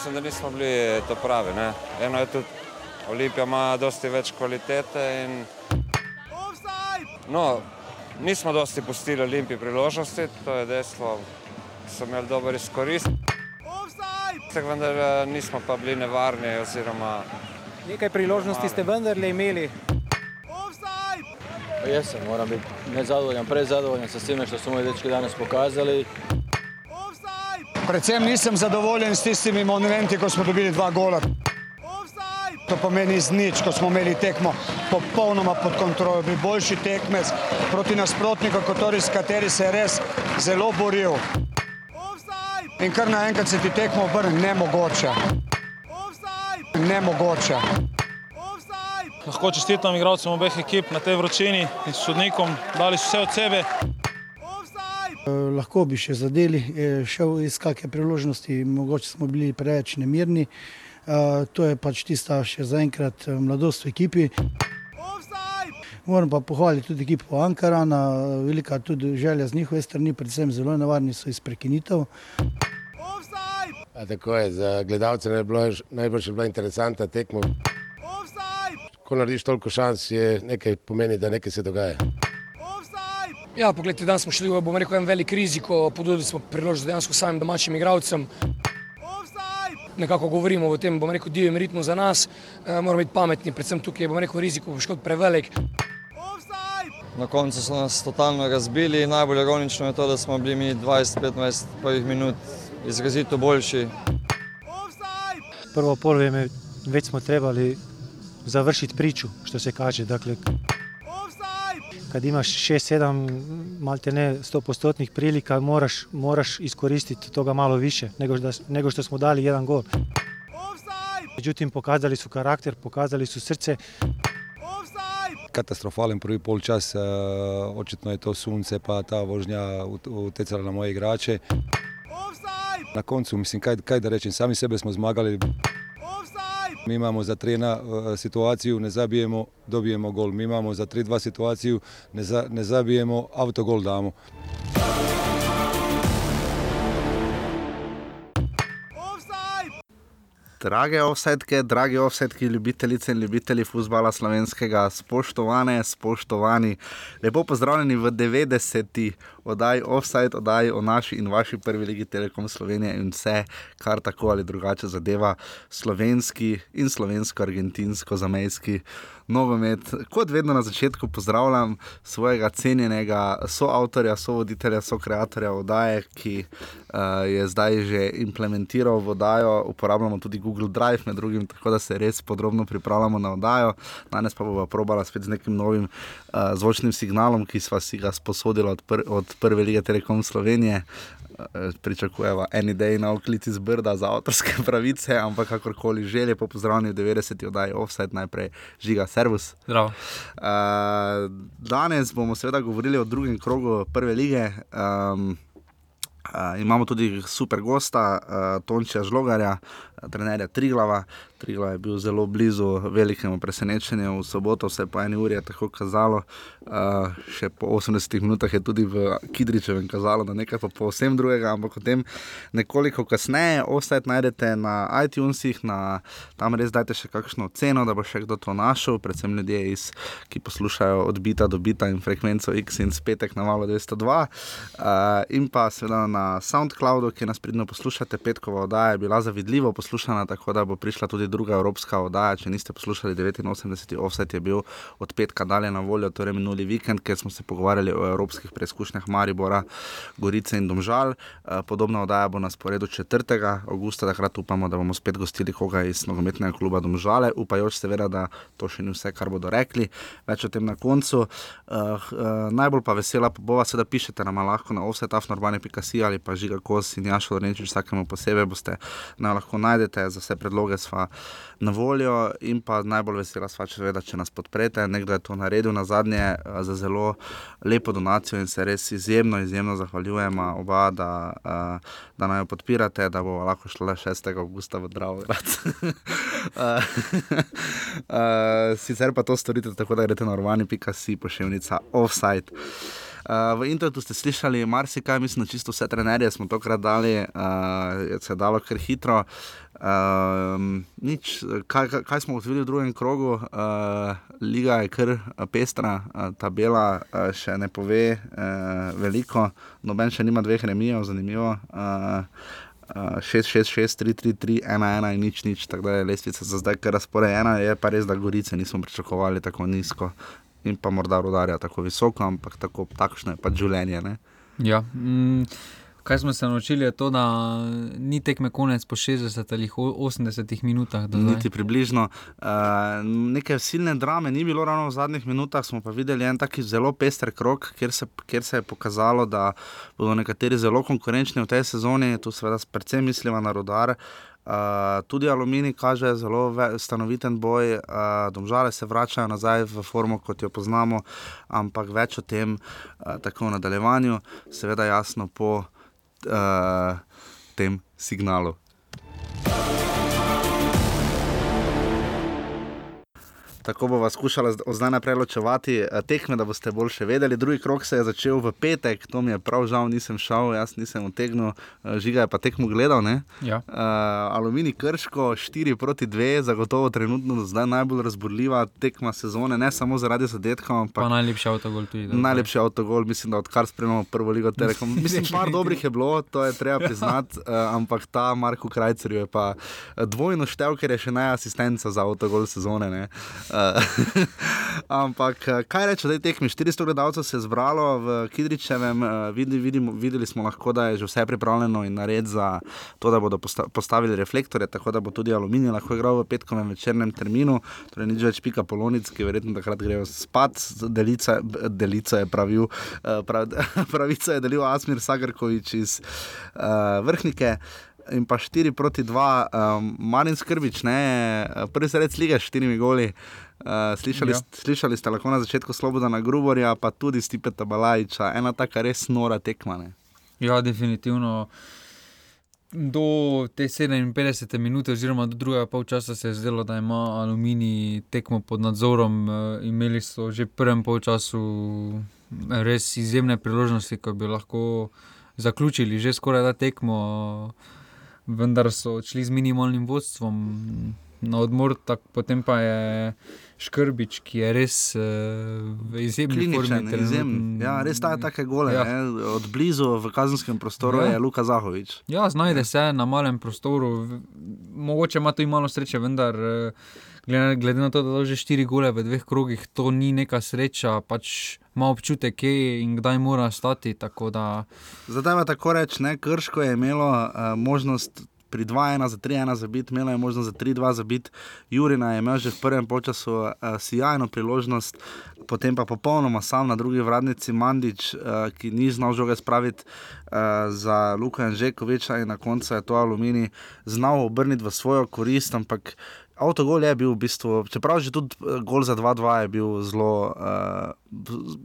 Mislim, da nismo bili to pravi. Ne. Eno je tudi, Olimpija ima dosti več kvalitete in no, nismo dosti pustili Olimpiji priložnosti, to je dejstvo, so imeli dober izkorist. Vendar eh, nismo pa bili nevarni oziroma Nekaj priložnosti ste vendarle imeli. Jaz sem, moram biti nezadovoljen, prezadovoljen s tem, što so moji dečki danes pokazali. Predvsem nisem zadovoljen s tistimi monumenti, ko smo dobili dva gola. To pomeni z nič, ko smo imeli tekmo popolnoma pod kontrolo, bil boljši tekmec proti nasprotniku, s kateri se je res zelo boril. In kar naenkrat se ti tekmo obrne, nemogoče. Nemogoče. Lahko čestitam igralcem obeh ekip na tej vročini in sodnikom, dali so vse od sebe. Lahko bi še zadeli, eh, šel iz kakšne priložnosti, mogoče smo bili preveč nemirni. Eh, To je pač tista še zaenkrat eh, mladost v ekipi. Moram pa pohvaliti tudi ekipo Ankarana, velika tudi želja z njihove strani, predvsem zelo nevarni so iz prekinitev. A tako je, za gledalce je bilo najbolj je bila interesantna tekma. Ko narediš toliko šans, je nekaj pomeni, da nekaj se dogaja. Ja, pogledajte, danes smo šli v bom rekel, en velik rizik, ponudili smo priložnost dejansko samim domačim igralcem. Nekako govorimo o tem, bom rekel, divjem ritmu za nas, e, moramo biti pametni, predvsem tukaj je, bom rekel, rizik poškodb prevelik. Na koncu so nas totalno razbili. Najbolj ironično je to, da smo bili mi 20-25 prvih minut izrazito boljši. Prvo polvrijeme već smo trebali završiti priču, što se kaže. Dakle, kad imaš 6-7 malte ne 100% prilika, moraš, moraš iskoristiti toga malo više nego, da, nego što smo dali jedan gol. Međutim, pokazali su karakter, pokazali su srce. Katastrofalen prvi polčas, uh, očitno je to sunce pa ta vožnja utjecala na moje igrače. Na koncu, mislim, kaj, kaj da rečem, sami sebe smo zmagali. Mi imamo za 3-1 e, situaciju, ne zabijemo, dobijemo gol. Mi imamo za 3-2 situaciju, ne, za, ne zabijemo, autogol damo. Drage offsetke, dragi offsetki, ljubitelice in ljubitelji futbola slovenskega, spoštovane, spoštovani, lepo pozdravljeni v 90. oddaji Offside, oddaji o naši in vaši prvi legi Telekom Slovenije in vse, kar tako ali drugače zadeva slovenski in slovensko-argentinsko-zamejski nogomet. Kot vedno na začetku pozdravljam svojega cenjenega soavtorja, sovoditelja, sokreatorja oddaje, ki uh, je zdaj že implementiral v oddajo, uporabljamo tudi Google Drive, med drugim, tako da se res podrobno pripravljamo na oddajo. Danes pa bomo probala spet z nekim novim uh, zvočnim signalom, ki sva si ga sposodila od, pr od prve lige Telekom Slovenije. Pričakujemo en dej na oklici z Brda za avtorske pravice, ampak kakorkoli že lepo pozdravljeni v 90. oddaji Offset, najprej žiga Servus. Zdravo. Uh, danes bomo seveda govorili o drugem krogu prve lige. Um, Uh, imamo tudi super gosta, uh, Tončija Žlogarja, uh, trenerja Triglava. Triglav je bil zelo blizu velikemu presenečenju v soboto, vse po eni uri je tako kazalo, uh, še po 80 minutah je tudi v Kidričevem kazalo, da nekaj pa povsem drugega, ampak o tem nekoliko kasneje. Ostajte najdete na iTunesih, na, tam res dajte še kakšno ceno, da bo še kdo to našel, predvsem ljudje, iz, ki poslušajo odbita do bita in frekvenco X in spetek na malo 202. Uh, in pa seveda na SoundCloudu, ki nas pridno poslušate, petkova oddaja je bila zavidljivo poslušana, tako da bo prišla tudi druga evropska oddaja. Če niste poslušali 89. offset, je bil od petka dalje na voljo, torej minuli vikend, ker smo se pogovarjali o evropskih preizkušnjah Maribora, Gorice in Domžal. Podobna oddaja bo na sporedu 4. augusta, takrat upamo, da bomo spet gostili koga iz nogometnega kluba Domžale, upajoč seveda, da to še ni vse, kar bodo rekli. Več o tem na koncu. Uh, uh, najbolj pa vesela bova, da pišete nam lahko na offsetafnorbane.si ali pa žiga kos in jašo, reči vsakemu posebej, boste nam lahko najdete za vse predloge sva na voljo in pa najbolj vesela sva, če, če nas podprete. Nekdo je to naredil na zadnje za zelo lepo donacijo in se res izjemno, izjemno zahvaljujemo oba, da, da naj jo podpirate, da bo lahko šlo 6. augusta v Dravograd. sicer pa to storite tako, da greste na urbani.si pošiljnica offside. Uh, v internetu ste slišali marsikaj, mislim, da čisto vse trenerje smo tokrat dali, uh, se je dalo kar hitro. Uh, nič, kaj, kaj smo odvili v drugem krogu, uh, liga je kar pestra, uh, tabela uh, še ne pove uh, veliko, noben še nima dveh remijev, zanimivo. Uh, 6, 6, 6, 3, 3, 3, 1, 1 in nič, nič, tako da je lestvica za zdaj kar razporejena. Je pa res, da Gorice nismo pričakovali tako nizko in pa morda rodarja tako visoko, ampak tako, takšno je pač življenje. Ne? Ja. Mm. Kaj smo se naučili, je to, da ni tekme konec po 60 ali 80 minutah. Niti približno. Uh, neke silne drame ni bilo ravno v zadnjih minutah, smo pa videli en taki zelo pester krok, kjer se, kjer se je pokazalo, da bodo nekateri zelo konkurenčni v tej sezoni, tu seveda predvsem mislimo na rodare. Uh, tudi Alumini kaže zelo stanoviten boj, uh, domžale se vračajo nazaj v formo, kot jo poznamo, ampak več o tem, uh, tako v nadaljevanju, seveda jasno po uh, tem signalu. Tako bomo skušali zdaj naprej ločevati eh, tekme, da boste bolj še vedeli. Drugi krok se je začel v petek, to mi je prav žal, nisem šel, jaz nisem utegnil, eh, žiga je pa tekmo gledal. Ja. Uh, Alumini Krško 4 proti 2, zagotovo trenutno zdaj najbolj razburljiva tekma sezone, ne samo zaradi zadetkov. Pa najlepši avtogol tudi. Najlepši avtogol, mislim, da odkar spremljamo prvo ligo Telekom. Mislim, par dobrih je bilo, to je treba priznati, uh, ampak ta Marko Krajcer je pa dvojno štev, ker je še najasistenca za avtogol sezone. Uh, Uh, ampak eh, kaj reče, da je tekmi? 400 gledalcev se je zbralo v Kidričevem, uh, vidi, vidimo, videli smo lahko, da je že vse pripravljeno in nared za to, da bodo posta postavili reflektorje, tako da bo tudi aluminij lahko igral v petkovem večernem terminu. Torej, nič več pika polonic, ki verjetno takrat grejo spat, delica, delica je pravil, uh, prav, pravica je delil Asmir Sagrkovič iz uh, vrhnike in pa 4 proti 2, um, Marin Skrbič, ne, prvi sred lige s 4 goli. Uh, slišali, ja. slišali ste lahko na začetku Sloboda na Gruborja, pa tudi Stipeta Balajča, ena taka res nora tekma. Ja, definitivno. Do te 57 minut, oziroma do drugega polčasa, se je zdelo, da ima Alumini tekmo pod nadzorom. Uh, imeli so že v prvem polčasu res izjemne priložnosti, ko bi lahko zaključili že skoraj ta tekmo. Uh, vendar so odšli z minimalnim vodstvom na odmor, tak, potem pa je Škrbič, ki je res uh, izjemni formi. Izjem. Ja, res ta je tako gole. Ja. Od blizu v kazenskem prostoru ja. je Luka Zahovič. Ja, znajde se na malem prostoru, mogoče ima tudi malo sreče, vendar. Uh, glede, na to, da že štiri gole v dveh krogih, to ni neka sreča, pač ima občutek, kje in kdaj mora stati. Da... Zdaj pa tako reč, ne, Krško je imelo uh, možnost. Pri 2-1 za 3-1 za bit, imela je možnost za 3-2 za bit, Jurina je imel že v prvem času uh, eh, sjajno priložnost, potem pa popolnoma sam na drugi vradnici Mandič, uh, ki ni znal žoge spraviti uh, za Luka Anžekoviča in na koncu je to aluminij znal obrniti v svojo korist, ampak Avtogol je bil v bistvu, čeprav že tudi eh, gol za 2-2 je bil zelo, uh,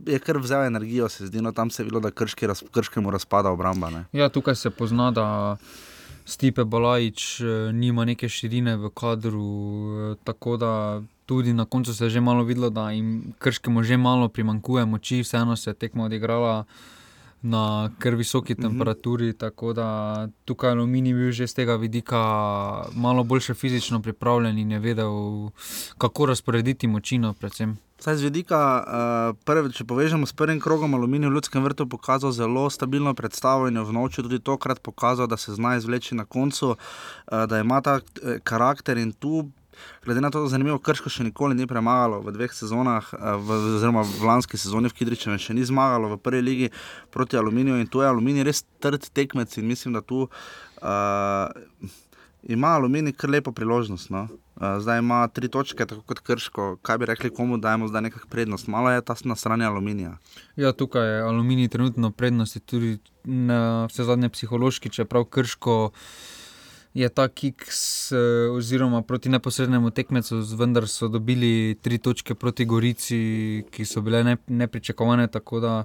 je kar vzel energijo, se zdi, no tam se je bilo, da krški raz, krškemu razpada obramba. Ne? Ja, tukaj se pozna, da Stipe Balajič eh, nima neke širine v kadru, tako da tudi na koncu se je že malo videlo, da jim krškemu že malo primankuje moči, vseeno se je tekmo odigrala na kar visoki mhm. temperaturi. Mm -hmm. Tako da tukaj aluminij bil že z tega vidika malo bolj fizično pripravljen in je vedel, kako razporediti močino. Predvsem. Saj z vidika, uh, prvi, če povežemo s prvim krogom, aluminij v Ljudskem vrtu pokazal zelo stabilno predstavo in je v noči tudi tokrat pokazal, da se zna izvleči na koncu, uh, da ima ta uh, karakter in tu Glede na to, da je zanimivo, Krško še nikoli ni premagalo v dveh sezonah, eh, v, oziroma v lanski sezoni v Kidričevu, še ni zmagalo v prvi ligi proti Aluminiju in tu je Aluminij res trd tekmec in mislim, da tu uh, ima Aluminij kar lepo priložnost. No? Uh, zdaj ima tri točke, tako kot Krško. Kaj bi rekli, komu dajemo zdaj nekakšno prednost? Malo je ta na strani aluminija. Ja, tukaj je aluminij trenutno prednost, tudi na vse zadnje psihološki, čeprav Krško je ta kiks, eh, oziroma proti neposrednemu tekmecu, vendar so dobili tri točke proti Gorici, ki so bile ne, nepričakovane. Tako da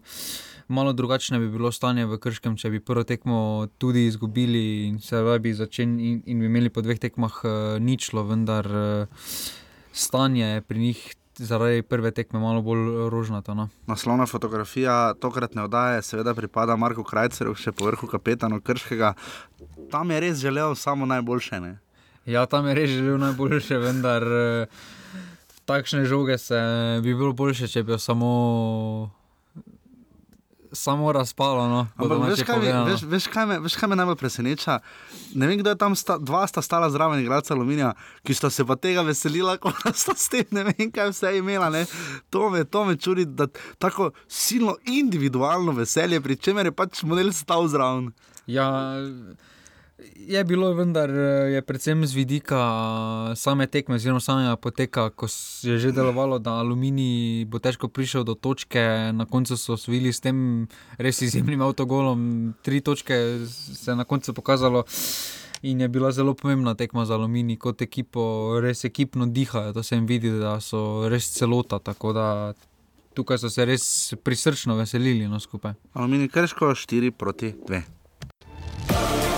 malo drugačne bi bilo stanje v Krškem, če bi prvo tekmo tudi izgubili in se bi začeli in, in bi imeli po dveh tekmah uh, ničlo, vendar uh, stanje je pri njih zaradi prve tekme malo bolj rožnato. No. Naslovna fotografija tokratne oddaje seveda pripada Marku Krajceru, še po vrhu kapetana Krškega. Tam je res želel samo najboljše. Ne? Ja, tam je res želel najboljše, vendar eh, takšne žoge se bi bilo boljše, če bi jo samo samo razpalo. No, veš, kaj mi, veš, veš, kaj me, veš, kaj me najbolj preseneča? Ne vem, kdo je tam, sta, dva sta stala zraven, igralca aluminija, ki sta se pa tega veselila, ko sta s tem ne vem, kaj vse imela. To me, to me čudi, da tako silno individualno veselje, pri čemer je pač model stal zraven. Ja, Je bilo, vendar eh, je predvsem z vidika eh, same tekme, oziroma samega poteka, ko je že delovalo, da Aluminij bo težko prišel do točke, na koncu so osvojili s tem res izjemnim avtogolom. Tri točke se je na koncu pokazalo in je bila zelo pomembna tekma za Aluminij kot ekipo, res ekipno dihajo, to se jim vidi, da so res celota. Tako da tukaj so se res prisrčno veselili no, skupaj. Aluminij krško 4 proti 2.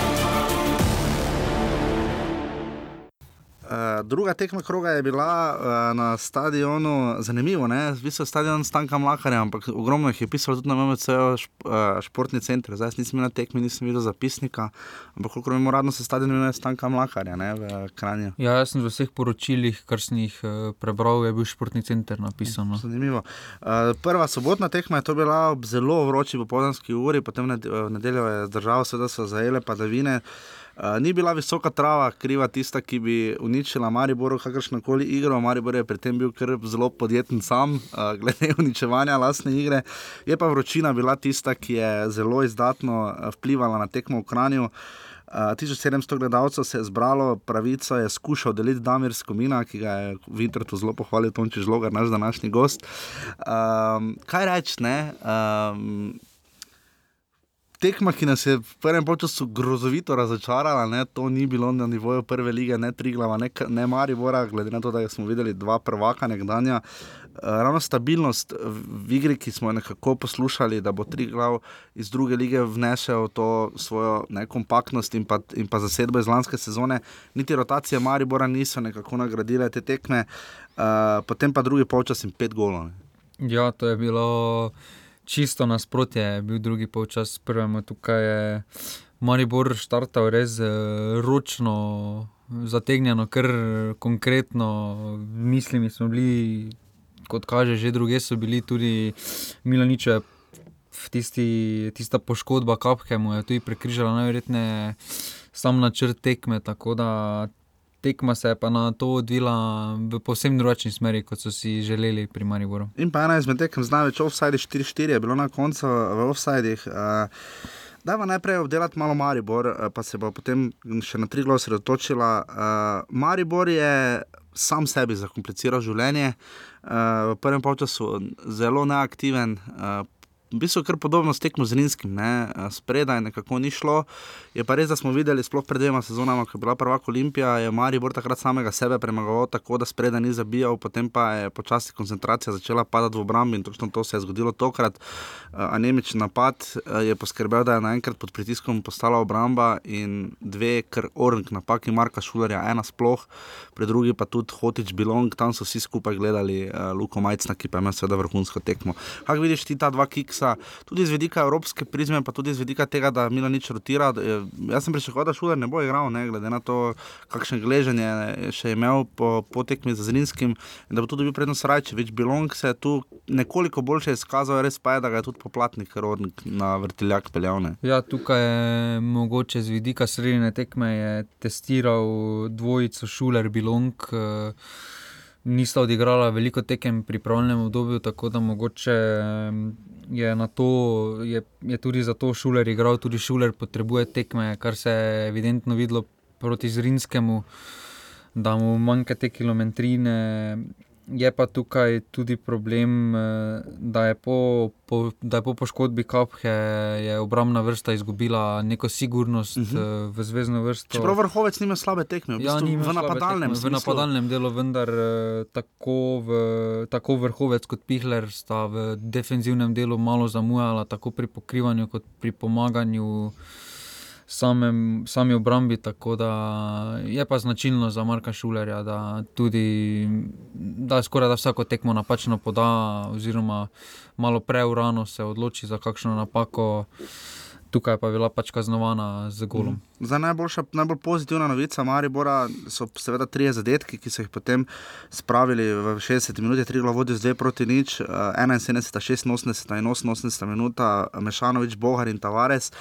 Uh, druga tekma kroga je bila uh, na stadionu, zanimivo, ne, visel stadion Stanka Mlakarja, ampak ogromno jih je pisalo tudi na MMC, šp, uh, športni center. Zdaj nisem na tekmi, nisem videl zapisnika, ampak koliko mi uradno se stadion imenuje Stanka Mlakarja, ne, v Kranju. Ja, jaz sem v vseh poročilih, kar sem jih uh, prebral, je bil športni center napisano. Zanimivo. Uh, prva sobotna tekma je to bila ob zelo vroči popoldanski uri, potem v nedeljo je država seveda so zajele padavine. Uh, ni bila visoka trava, kriva tista, ki bi uničila Maribor, kakršno koli igro. Maribor je pri tem bil zelo podjeten sam, uh, glede uničevanja lastne igre. Je pa vročina bila tista, ki je zelo izdatno vplivala na tekmo v Kranju. Uh, 1700 gledalcev se je zbralo, pravico je skušal deliti Damir Skomina, ki ga je v internetu zelo pohvalil, Tonči Žlogar, naš današnji gost. Um, kaj reči, ne? Um, tekma, ki nas je v prvem času grozovito razočarala, ne, to ni bilo na nivoju prve lige, ne Triglava, ne, ne Maribora, glede na to, da smo videli dva prvaka nekdanja. Uh, ravno stabilnost v igri, ki smo jo nekako poslušali, da bo Triglav iz druge lige vnesel to svojo ne, kompaktnost in in pa zasedbo iz lanske sezone, niti rotacije Maribora niso nekako nagradile te tekme, uh, potem pa drugi polčas in pet golov. Ja, to je bilo čisto nasprotje, je bil drugi polčas prvemu. Tukaj je Maribor štartal res eh, ročno, zategnjeno, kar konkretno. Mislim, smo bili, kot kaže, že druge so bili tudi Milaniče. Tisti, tista poškodba kapke mu je tudi prekrižala najverjetneje sam načrt tekme, tako da tekma se je pa na to odvila v povsem drugačni smeri, kot so si želeli pri Mariboru. In pa ena izmed tekem z največ offside, 4-4 je bilo na koncu v offsideh. Uh, Dajmo najprej obdelati malo Maribor, pa se bo potem še na tri glose osredotočila. Uh, Maribor je sam sebi zakompliciral življenje, uh, v prvem času zelo neaktiven, uh, v bistvu kar podobno s tekmo z Rinskim, ne? spredaj nekako ni šlo. Je pa res, da smo videli, sploh pred dvema sezonama, ko je bila prva Olimpija, je Maribor takrat samega sebe premagoval tako, da spredaj ni zabijal, potem pa je počasi koncentracija začela padati v obrambi in točno to se je zgodilo tokrat. Anemični napad je poskrbel, da je naenkrat pod pritiskom postala obramba in dve, ker orang napaki Marka Šulerja, ena sploh, pri drugi pa tudi Hotič Bilong, tam so vsi skupaj gledali Luko Majcna, ki pa ima seveda vrhunsko tekmo. Kaj vidiš ti ta dva kiksa? Ajaxa, tudi z vidika evropske prizme, pa tudi z vidika tega, da Mila nič rotira. Jaz sem pričakoval, da Šuler ne bo igral, ne glede na to, kakšne gleženje je še imel po, po tekmi z Zrinskim, da bo tudi bil prednost Rajče. Več Bilong se je tu nekoliko boljše izkazal, res pa je, da ga je tudi poplatnik rodnik na vrtiljak peljavne. Ja, tukaj je mogoče z vidika sredine tekme testiral dvojico Šuler Bilong. Uh, nista odigrala veliko tekem pri pravnem obdobju, tako da mogoče je to, je, je tudi zato šuler igral, tudi šuler potrebuje tekme, kar se je evidentno videlo proti Zrinskemu, da mu manjka te kilometrine. Je pa tukaj tudi problem, eh, da je po, po, da je po poškodbi Kaphe obrambna vrsta izgubila neko sigurnost uh mhm. eh, -huh. v zvezdno vrsto. Čeprav vrhovec nima slabe tekme, v, ja, v napadalnem tekme, v napadalnem delu, vendar eh, tako, v, tako vrhovec kot Pihler sta v defenzivnem delu malo zamujala, tako pri pokrivanju kot pri pomaganju samem, sami obrambi. Tako da je pa značilno za Marka Šulerja, da tudi da skoraj da vsako tekmo napačno poda, oziroma malo preurano se odloči za kakšno napako. Tukaj pa je bila pač kaznovana z golom. Mm. Za najboljša, najbolj pozitivna novica Maribora so seveda tri zadetki, ki so jih potem spravili v 60 minutah, tri glavodi z 2 proti nič, 71, 86 in 88 minuta, Mešanovič, Bohar in Tavares.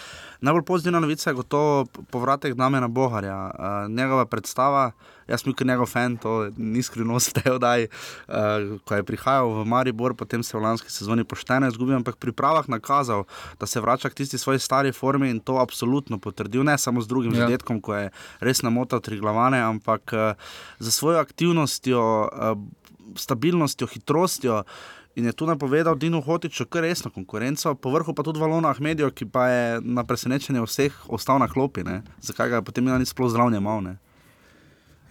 Najbolj pozitivna novica je gotovo povratek Damena Boharja, uh, njegova predstava. Jaz sem bil njegov fan, to ni skrivnost, te oddaje. Uh, ko je prihajal v Maribor, potem se je v lanski sezoni pošteno izgubil, ampak pri pravah nakazal, da se vrača k tisti svoji stari formi in to absolutno potrdil, ne samo z drugim ja. zadetkom, ko je res namotal tri glavane, ampak uh, za svojo aktivnostjo, uh, stabilnostjo, hitrostjo. In je tu napovedal Dino Hotič, kar resno konkurenco, povrhu pa tudi Valona Ahmedijo, ki pa je na presenečenje vseh ostal na klopi, ne? zakaj ga je potem imel sploh zdravljenje malo.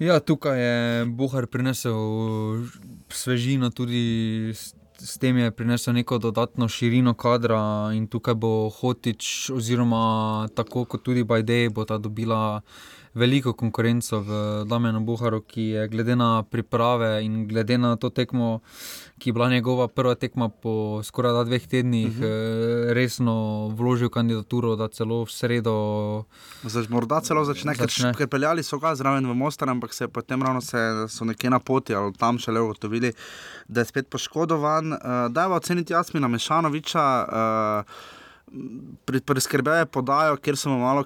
Ja, tukaj je Bohar prinesel svežino, tudi s, s tem je prinesel neko dodatno širino kadra in tukaj bo Hotič, oziroma tako kot tudi Bajdej, bo ta dobila veliko konkurenco v Damenu Boharu, ki je glede na priprave in glede na to tekmo, ki je bila njegova prva tekma po skoraj dveh tednih, uh mhm. -huh. resno vložil kandidaturo, da celo v sredo. Zač, morda celo začne, začne. ker peljali so ga zraven v Mostar, ampak se potem ravno se, so nekje na poti ali tam še le ugotovili, da je spet poškodovan. Uh, da je oceniti Jasmina Mešanoviča. Uh, Preskrbel je podajo, kjer so mu malo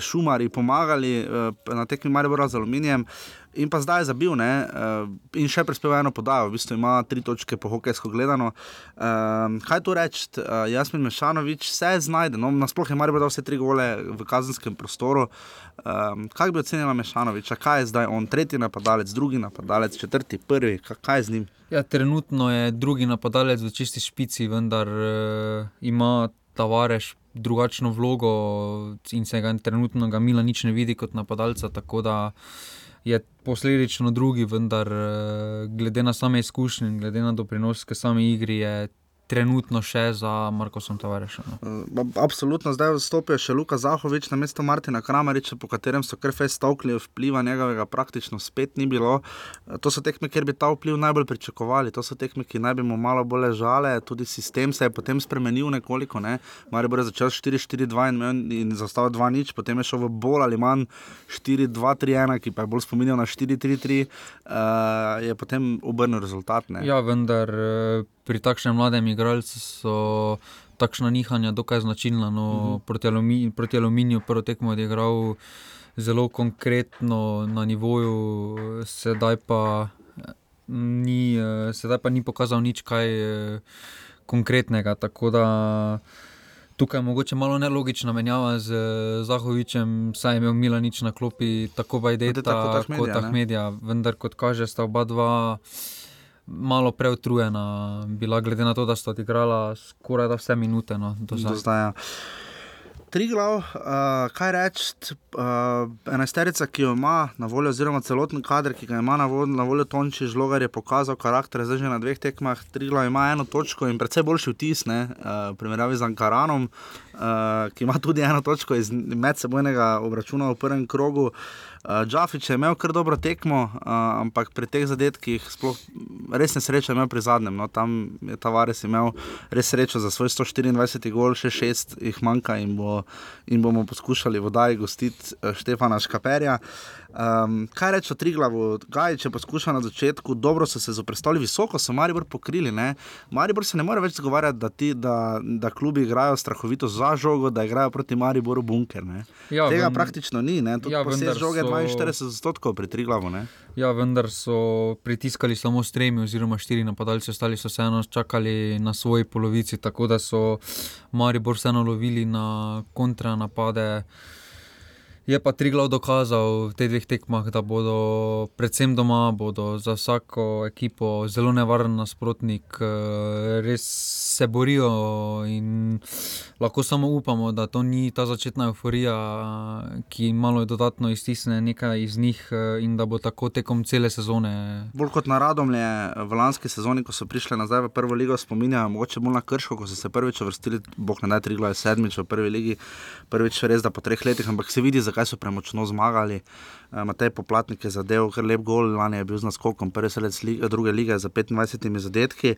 šumari pomagali eh, na tekmi Maribora z aluminijem. In pa zdaj je zabil, ne? Eh, in še prispeval eno podajo, v bistvu ima tri točke po hokejsko gledano. Um, kaj tu reči, uh, Jasmin Mešanovič, vse znajde, no, nasploh je Maribor dal vse tri gole v kazenskem prostoru. Um, kaj bi ocenila Mešanovič, kaj je zdaj on, tretji napadalec, drugi napadalec, četrti, prvi, kaj je z njim? Ja, trenutno je drugi napadalec v čisti špici, vendar uh, ima Tavares drugačno vlogo in se ga trenutno ga Mila nič ne vidi kot napadalca. Tako da je posledično drugi, vendar eh, glede na same izkušnje, glede na doprinos k sami igri, je trenutno še za Markosom Tavarešem. No. Uh, absolutno, zdaj vstopijo še Luka Zahovič na mesto Martina Kramariča, po katerem so kar fez stavkli, vpliva njegovega praktično spet ni bilo. Uh, to so tekme, kjer bi ta vpliv najbolj pričakovali, to so tekme, ki naj bi mu malo bolj žale, tudi sistem se je potem spremenil nekoliko. Ne? Mari bo začel 4-4-2 in, in zastavil 2-0, potem je šel v bolj ali manj 4-2-3-1, ki pa je bolj spominjal na 4-3-3, uh, je potem obrnil rezultat. Ne? Ja, vendar. Uh pri takšnem mladem igralcu so takšna nihanja dokaj značilna. No, uh mhm. -huh. proti, alumini, proti aluminiju prvo tekmo je igral zelo konkretno na nivoju, sedaj pa ni, sedaj pa ni pokazal nič kaj konkretnega. Tako da tukaj je mogoče malo nelogična menjava z Zahovičem, saj je imel Mila nič na klopi, tako Bajdeta kot Ahmedija, vendar kot kaže, sta oba dva malo preutrujena, bila glede na to, da sta odigrala skoraj da vse minute. No, do do zdaj, ja. Tri glav, uh, kaj reči, uh, enajsterica, ki jo ima na voljo, oziroma celoten kader, ki ga ima na voljo, na voljo Tonči Žlogar, je pokazal karakter, zdaj že na dveh tekmah. Tri glav ima eno točko in predvsem boljši vtis, ne, uh, primerjavi z Ankaranom, uh, ki ima tudi eno točko iz medsebojnega obračuna v prvem krogu. Uh, Džafič je imel kar dobro tekmo, uh, ampak pri teh zadetkih sploh res ne sreča imel pri zadnjem. No, tam je Tavares imel res srečo za svoj 124 gol, še šest jih manjka in, bo, in bomo poskušali v Daji gostiti uh, Štefana Škaperja. Um, kaj reče o Triglavu, kaj če poskuša na začetku, dobro so se zoprstavili, visoko so Maribor pokrili. Ne? Maribor se ne more več zagovarjati, da, ti, da, da klubi igrajo strahovito za žogo, da igrajo proti Mariboru bunker. Ja, Tega ven... praktično ni, ja, posebej žoge so... 42 odstotkov pri Triglavu. Ne? Ja, vendar so pritiskali samo s tremi, oziroma štiri napadalce, ostali so vseeno čakali na svoji polovici, tako da so Maribor vseeno lovili na kontranapade. Je pa Triglav dokazal v teh dveh tekmah, da bodo predvsem doma, bodo za vsako ekipo zelo nevaren nasprotnik, eh, res se borijo in lahko samo upamo, da to ni ta začetna euforija, ki malo dodatno iztisne nekaj iz njih eh, in da bo tako tekom cele sezone. Bolj kot na Radomlje v lanski sezoni, ko so prišli nazaj v prvo ligo, spominjajo mogoče bolj na Krško, ko so se prvič vrstili, bog ne da Triglav je sedmič v prvi ligi, prvič res da po treh letih, ampak se vidi, zakaj so premočno zmagali. Uh, Matej Poplatnik je zadev kar lep gol, lani je bil z naskokom, prvi selec lige, druge lige za 25 zadetki.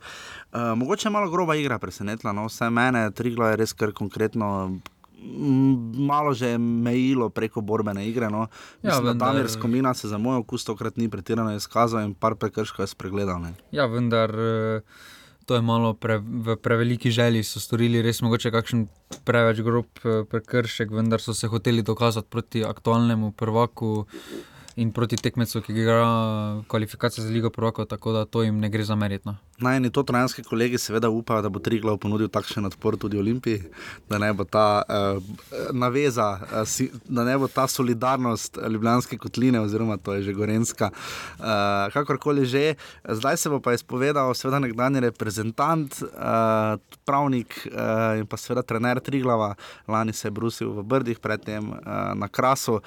Mogoče je malo groba igra presenetila, no vse mene, Triglo je res kar konkretno. Malo že je mejilo preko borbene igre. No. Ja, Mislim, da vendar- Damir Skomina se za moj okus tokrat ni pretirano izkazal in par prekrškov je spregledal. Ne. Ja, vendar eh, to je malo pre, v preveliki želji. So storili res mogoče kakšen preveč grob eh, prekršek, vendar so se hoteli dokazati proti aktualnemu prvaku in proti tekmecu, ki igra kvalifikacije za Ligo prvakov, tako da to jim ne gre zameriti. No. Najni to trojanski kolegi seveda upajo, da bo Triglav ponudil takšen odpor tudi Olimpiji, da ne bo ta uh, naveza, uh, si, da ne bo ta solidarnost Ljubljanske kotline, oziroma to je že Gorenska, uh, kakorkoli že. Zdaj se bo pa izpovedal seveda nekdanji reprezentant, uh, pravnik uh, in pa seveda trener Triglava, lani se je brusil v Brdih, predtem uh, na Krasu, uh,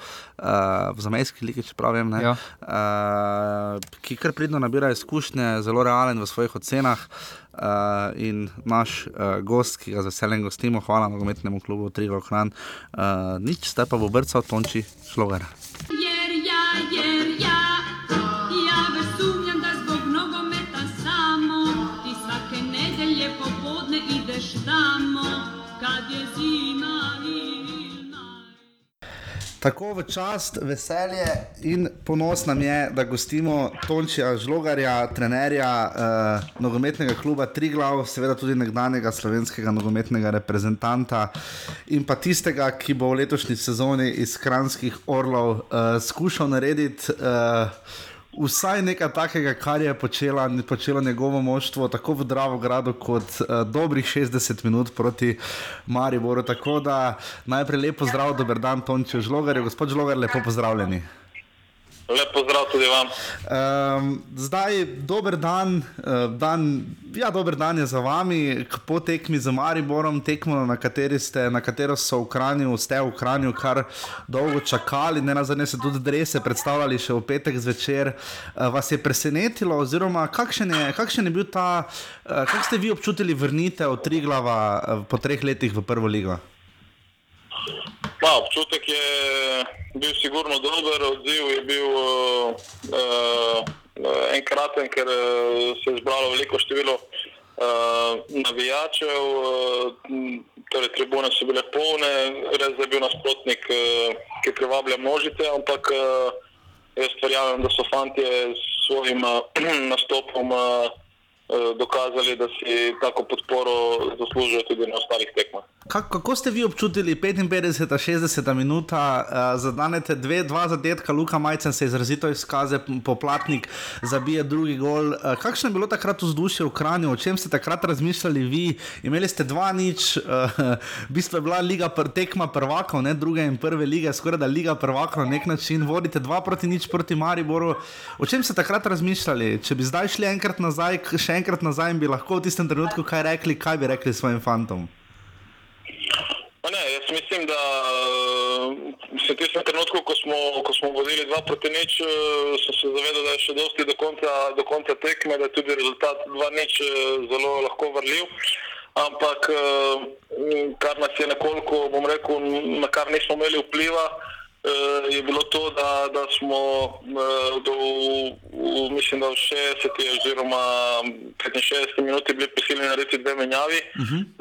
v Zamejski ligi, če pravim, ne, Ja. uh, ki kar pridno nabira izkušnje, zelo realen v svojih ocenah. Uh, in naš uh, gost, ki ga z veseljem gostimo, hvala nogometnemu klubu Triglav Hran, uh, nič, ste pa v brca od Tonči Šlogar. Jer Tako v čast, veselje in ponos nam je, da gostimo Tončija Žlogarja, trenerja uh, nogometnega kluba Triglav, seveda tudi nekdanjega slovenskega nogometnega reprezentanta in pa tistega, ki bo v letošnji sezoni iz Kranskih orlov uh, skušal narediti. Uh, Vsaj nekaj takega, kar je počela, počelo njegovo moštvo, tako v Dravogradu, kot uh, dobrih 60 minut proti Mariboru. Tako da najprej lepo zdrav, dober dan, Tončijo Žlogarju. Gospod Žlogar, lepo pozdravljeni. Lep pozdrav tudi vam. Um, zdaj, dober dan, uh, dan, ja, dober dan je za vami, po tekmi z Mariborom, tekmo, na, ste, na katero so v Kranju, ste v Kranju kar dolgo čakali, ne nazadnje ste tudi drese predstavljali še v petek zvečer. Uh, vas je presenetilo, oziroma kakšen je, kakšen je bil ta, uh, kako ste vi občutili vrnitev Triglava uh, po treh letih v prvo ligo? Ma, občutek je bil sigurno dober, odziv je bil uh, uh, enkraten, ker uh, se je zbralo veliko število uh, navijačev, uh, torej tribune so bile polne, res je bil nasprotnik, uh, ki privablja množice, ampak uh, jaz verjamem, da so fantje s svojim uh, nastopom uh, dokazali, da si tako podporo zaslužijo tudi na ostalih tekmah. Kako, kako ste vi občutili 55, 60 minuta, uh, zadanete dve, dva zadetka, Luka Majcen se izrazito izkaže, poplatnik zabije drugi gol. Uh, kakšno je bilo takrat vzdušje v Kranju, o čem ste takrat razmišljali vi? Imeli ste dva nič, uh, v bistvu je bila liga pr tekma prvakov, ne druge in prve lige, skoraj da liga prvakov na nek način, vodite dva proti nič proti Mariboru. O čem ste takrat razmišljali? Če bi zdaj šli enkrat nazaj, še enkrat nazaj in bi lahko v tistem trenutku kaj rekli, kaj bi rekli svojim fantom? Ne, jaz mislim, da eh, se v tistem trenutku, ko smo, ko smo vodili 2 proti nič, eh, sem se zavedal, da je še dosti do konca, do konca tekme, da je tudi rezultat 2 nič eh, zelo lahko vrljiv. Ampak eh, kar nas je nekoliko, bom rekel, na kar nismo imeli vpliva, je bilo to, da, da smo eh, do, v, mislim, da v 60 oziroma 65 minuti bili prisiljeni narediti dve menjavi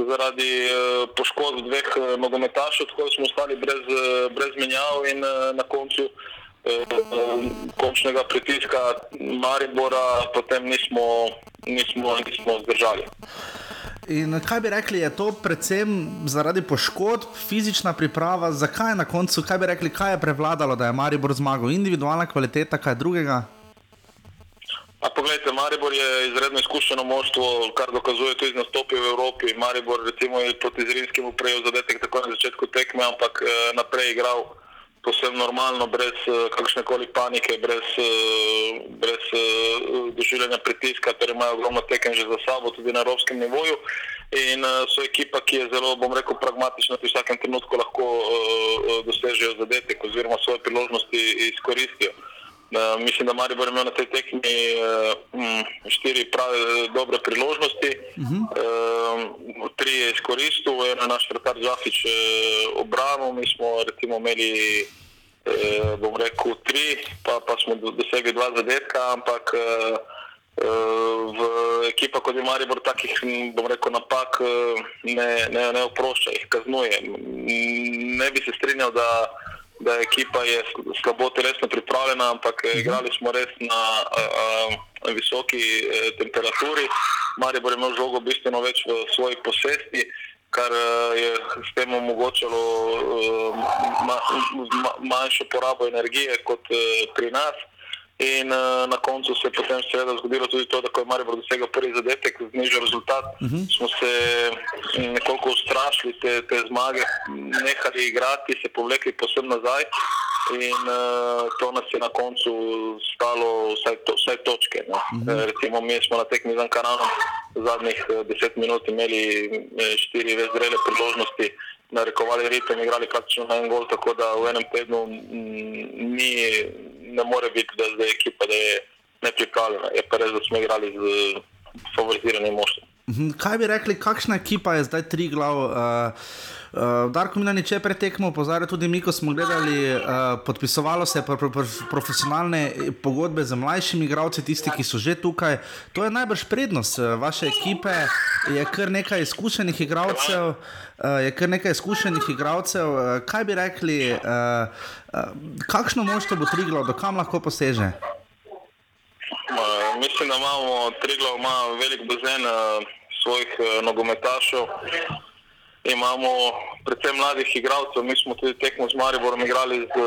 zaradi eh, poškodb dveh eh, nogometašev, tako da smo ostali brez, eh, brez menjav in eh, na koncu eh, eh, končnega pritiska Maribora potem nismo, nismo, nismo zdržali. In kaj bi rekli, je to predvsem zaradi poškodb, fizična priprava, zakaj je na koncu, kaj bi rekli, kaj je prevladalo, da je Maribor zmagal, individualna kvaliteta, kaj drugega? A poglejte, Maribor je izredno izkušeno moštvo, kar dokazuje tudi nastopi v Evropi. Maribor recimo je proti Zrinskemu prejel zadetek takoj na začetku tekme, ampak eh, naprej igral posebno normalno, brez uh, kakršne koli panike, brez, uh, brez uh, doživljanja pritiska, ker imajo ogromno tekem že za sabo, tudi na evropskem nivoju. In so ekipa, ki je zelo, bom rekel, pragmatična, v vsakem trenutku lahko dosežejo zadetek oziroma svoje priložnosti izkoristijo. Uh, mislim, da Maribor ima na tej tekmi uh, štiri prave dobre priložnosti, uh -huh. uh, tri je izkoristil, ena je naš vrtar Zafič uh, obranil, mi smo recimo imeli, uh, bom rekel, tri, pa, pa smo dosegli dva zadetka, ampak uh, v ekipa kot je Maribor takih, bom rekel, napak ne, ne, ne oprošča, jih kaznuje. Ne bi se strinjal, da, da je ekipa je slabo telesno pripravljena, ampak igrali smo res na a, a, visoki a, temperaturi. Maribor je imel žogo bistveno več v svoji posesti, kar je s tem omogočalo ma, ma, manjšo porabo energije kot pri nas. In uh, na koncu se je potem seveda zgodilo tudi to, da ko je Maribor dosegel prvi zadetek, znižal rezultat, uh -huh. smo se nekoliko ustrašili te, te zmage, nehali igrati, se povlekli posebno nazaj in uh, to nas je na koncu stalo vsaj, to, vsaj točke. Uh -huh. e, recimo mi smo na tekmi z Ankaranom zadnjih deset minut imeli štiri res zrele priložnosti, narekovali ritem, igrali praktično na en gol, tako da v enem tednu ni ne more biti, da je ekipa da je nepripravljena. Je pa res, da smo igrali z favoriziranim moštvom. Kaj bi rekli, kakšna ekipa je zdaj tri glav? Uh, uh, Darko Milani, če pretekmo, pozarja tudi mi, ko smo gledali, uh, podpisovalo se je pro, pro, pro, profesionalne pogodbe z mlajšimi igralci, tisti, ki so že tukaj. To je najbrž prednost vaše ekipe, je kar nekaj izkušenih igralcev. Uh, je kar nekaj izkušenih igralcev. Uh, kaj bi rekli, uh, uh, kakšno moštvo bo Triglo, do kam lahko poseže? Uh, mislim, da imamo Triglo, ima velik bazen uh, svojih uh, nogometašov. Imamo predvsem mladih igralcev. Mi smo tudi tekmo z Mariborom igrali z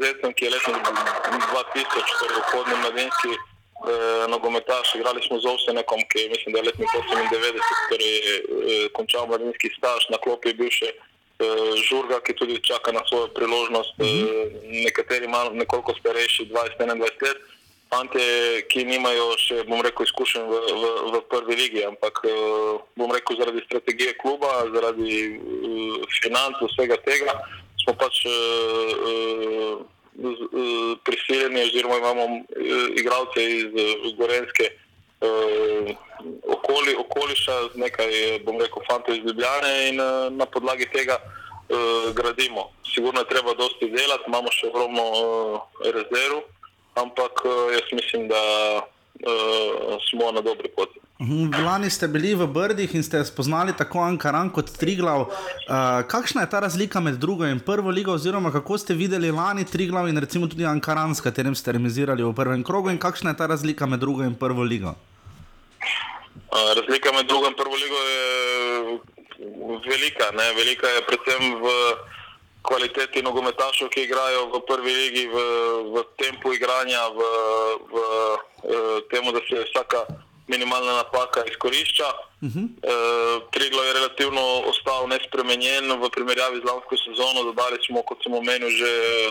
Zecem, ki je letno 2000, torej vhodni mladinski eh, nogometaš. Igrali smo z Ovsenekom, ki je mislim, da je letni 98, torej eh, končal mladinski staž, na klopi je bil še eh, Žurga, ki tudi čaka na svojo priložnost. Mm -hmm. nekateri malo nekoliko starejši, 20-21 let. Fante, ki nimajo še, bom rekel, izkušenj v, v, v prvi ligi, ampak bom rekel, zaradi strategije kluba, zaradi uh, financ, vsega tega, smo pač uh, uh, prisiljeni, oziroma imamo uh, igralce iz uh, Gorenske uh, okoli, okoliša, z nekaj, bom rekel, fantov iz Ljubljane in uh, na podlagi tega uh, gradimo. Sigurno je treba dosti delati, imamo še ogromno uh, rezerv ampak jaz mislim, da uh, smo na dobri poti. Lani ste bili v Brdih in ste spoznali tako Ankaran kot Triglav. Uh, kakšna je ta razlika med drugo in prvo ligo, oziroma kako ste videli lani Triglav in recimo tudi Ankaran, s katerim ste remisirali v prvem krogu, in kakšna je ta razlika med drugo in prvo ligo? Uh, razlika med drugo in prvo ligo je velika. Ne? Velika je predvsem v kvaliteti nogometašov, ki igrajo v prvi ligi, v, v tempu igranja, v, v, v tem, da se vsaka minimalna napaka izkorišča. Uh -huh. e, Triglo je relativno ostal nespremenjen v primerjavi z lansko sezono. Dodali smo, kot sem omenil, že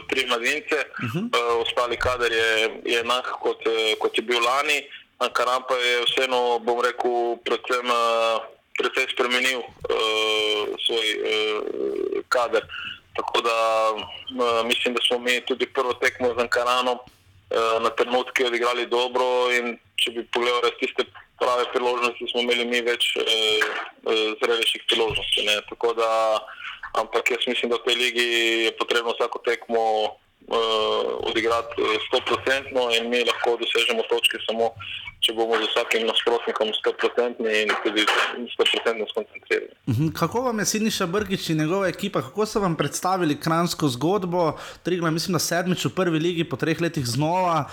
tri mladince, uh -huh. e, ostali kader je, je enak kot, kot je bil lani. Ankaran pa je vseeno, bom rekel, predvsem. Predvsej spremenil uh, svoj uh, kader. Tako da mislim, da smo mi tudi prvo tekmo z Ankaranom uh, na trenutke odigrali dobro in če bi pogledali tiste prave priložnosti, smo imeli mi več uh, uh, zrelejših priložnosti. Ne? Tako da, ampak jaz mislim, da v tej ligi je potrebno vsako tekmo uh, odigrati 100% in mi lahko dosežemo točke samo če bomo z vsakim nasprotnikom 100% in tudi 100% skoncentrirani. Kako vam je Siniša Brgič in njegova ekipa, kako so vam predstavili kransko zgodbo? Trigla, mislim, da sedmič v prvi ligi, po treh letih znova.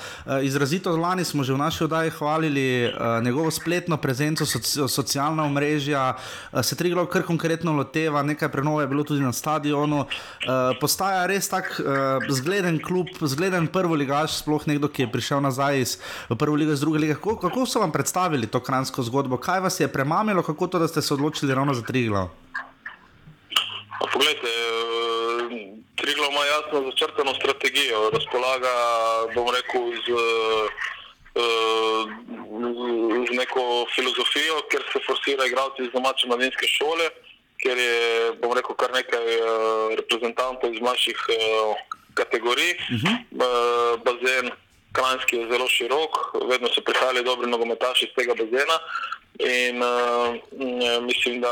Izrazito lani smo že v naši oddaji hvalili njegovo spletno prezenco, soci, socialna omrežja, se Trigla kar konkretno loteva, nekaj prenove je bilo tudi na stadionu. Postaja res tak zgleden klub, zgleden prvoligaš, sploh nekdo, ki je prišel nazaj iz prve lige, iz druge lige. Kako kako so vam predstavili to kransko zgodbo, kaj vas je premamilo, kako to, da ste se odločili ravno za Triglav? Poglejte, Triglav ima jasno začrtano strategijo, razpolaga, bom rekel, z, eh, z neko filozofijo, ker se forsira igralci iz domače mladinske šole, ker je, bom rekel, kar nekaj eh, reprezentantov iz mlajših eh, kategorij. Ba- Bazen Kranjski je zelo širok, vedno so prihajali dobri nogometaši iz tega bazena. In uh, mislim, da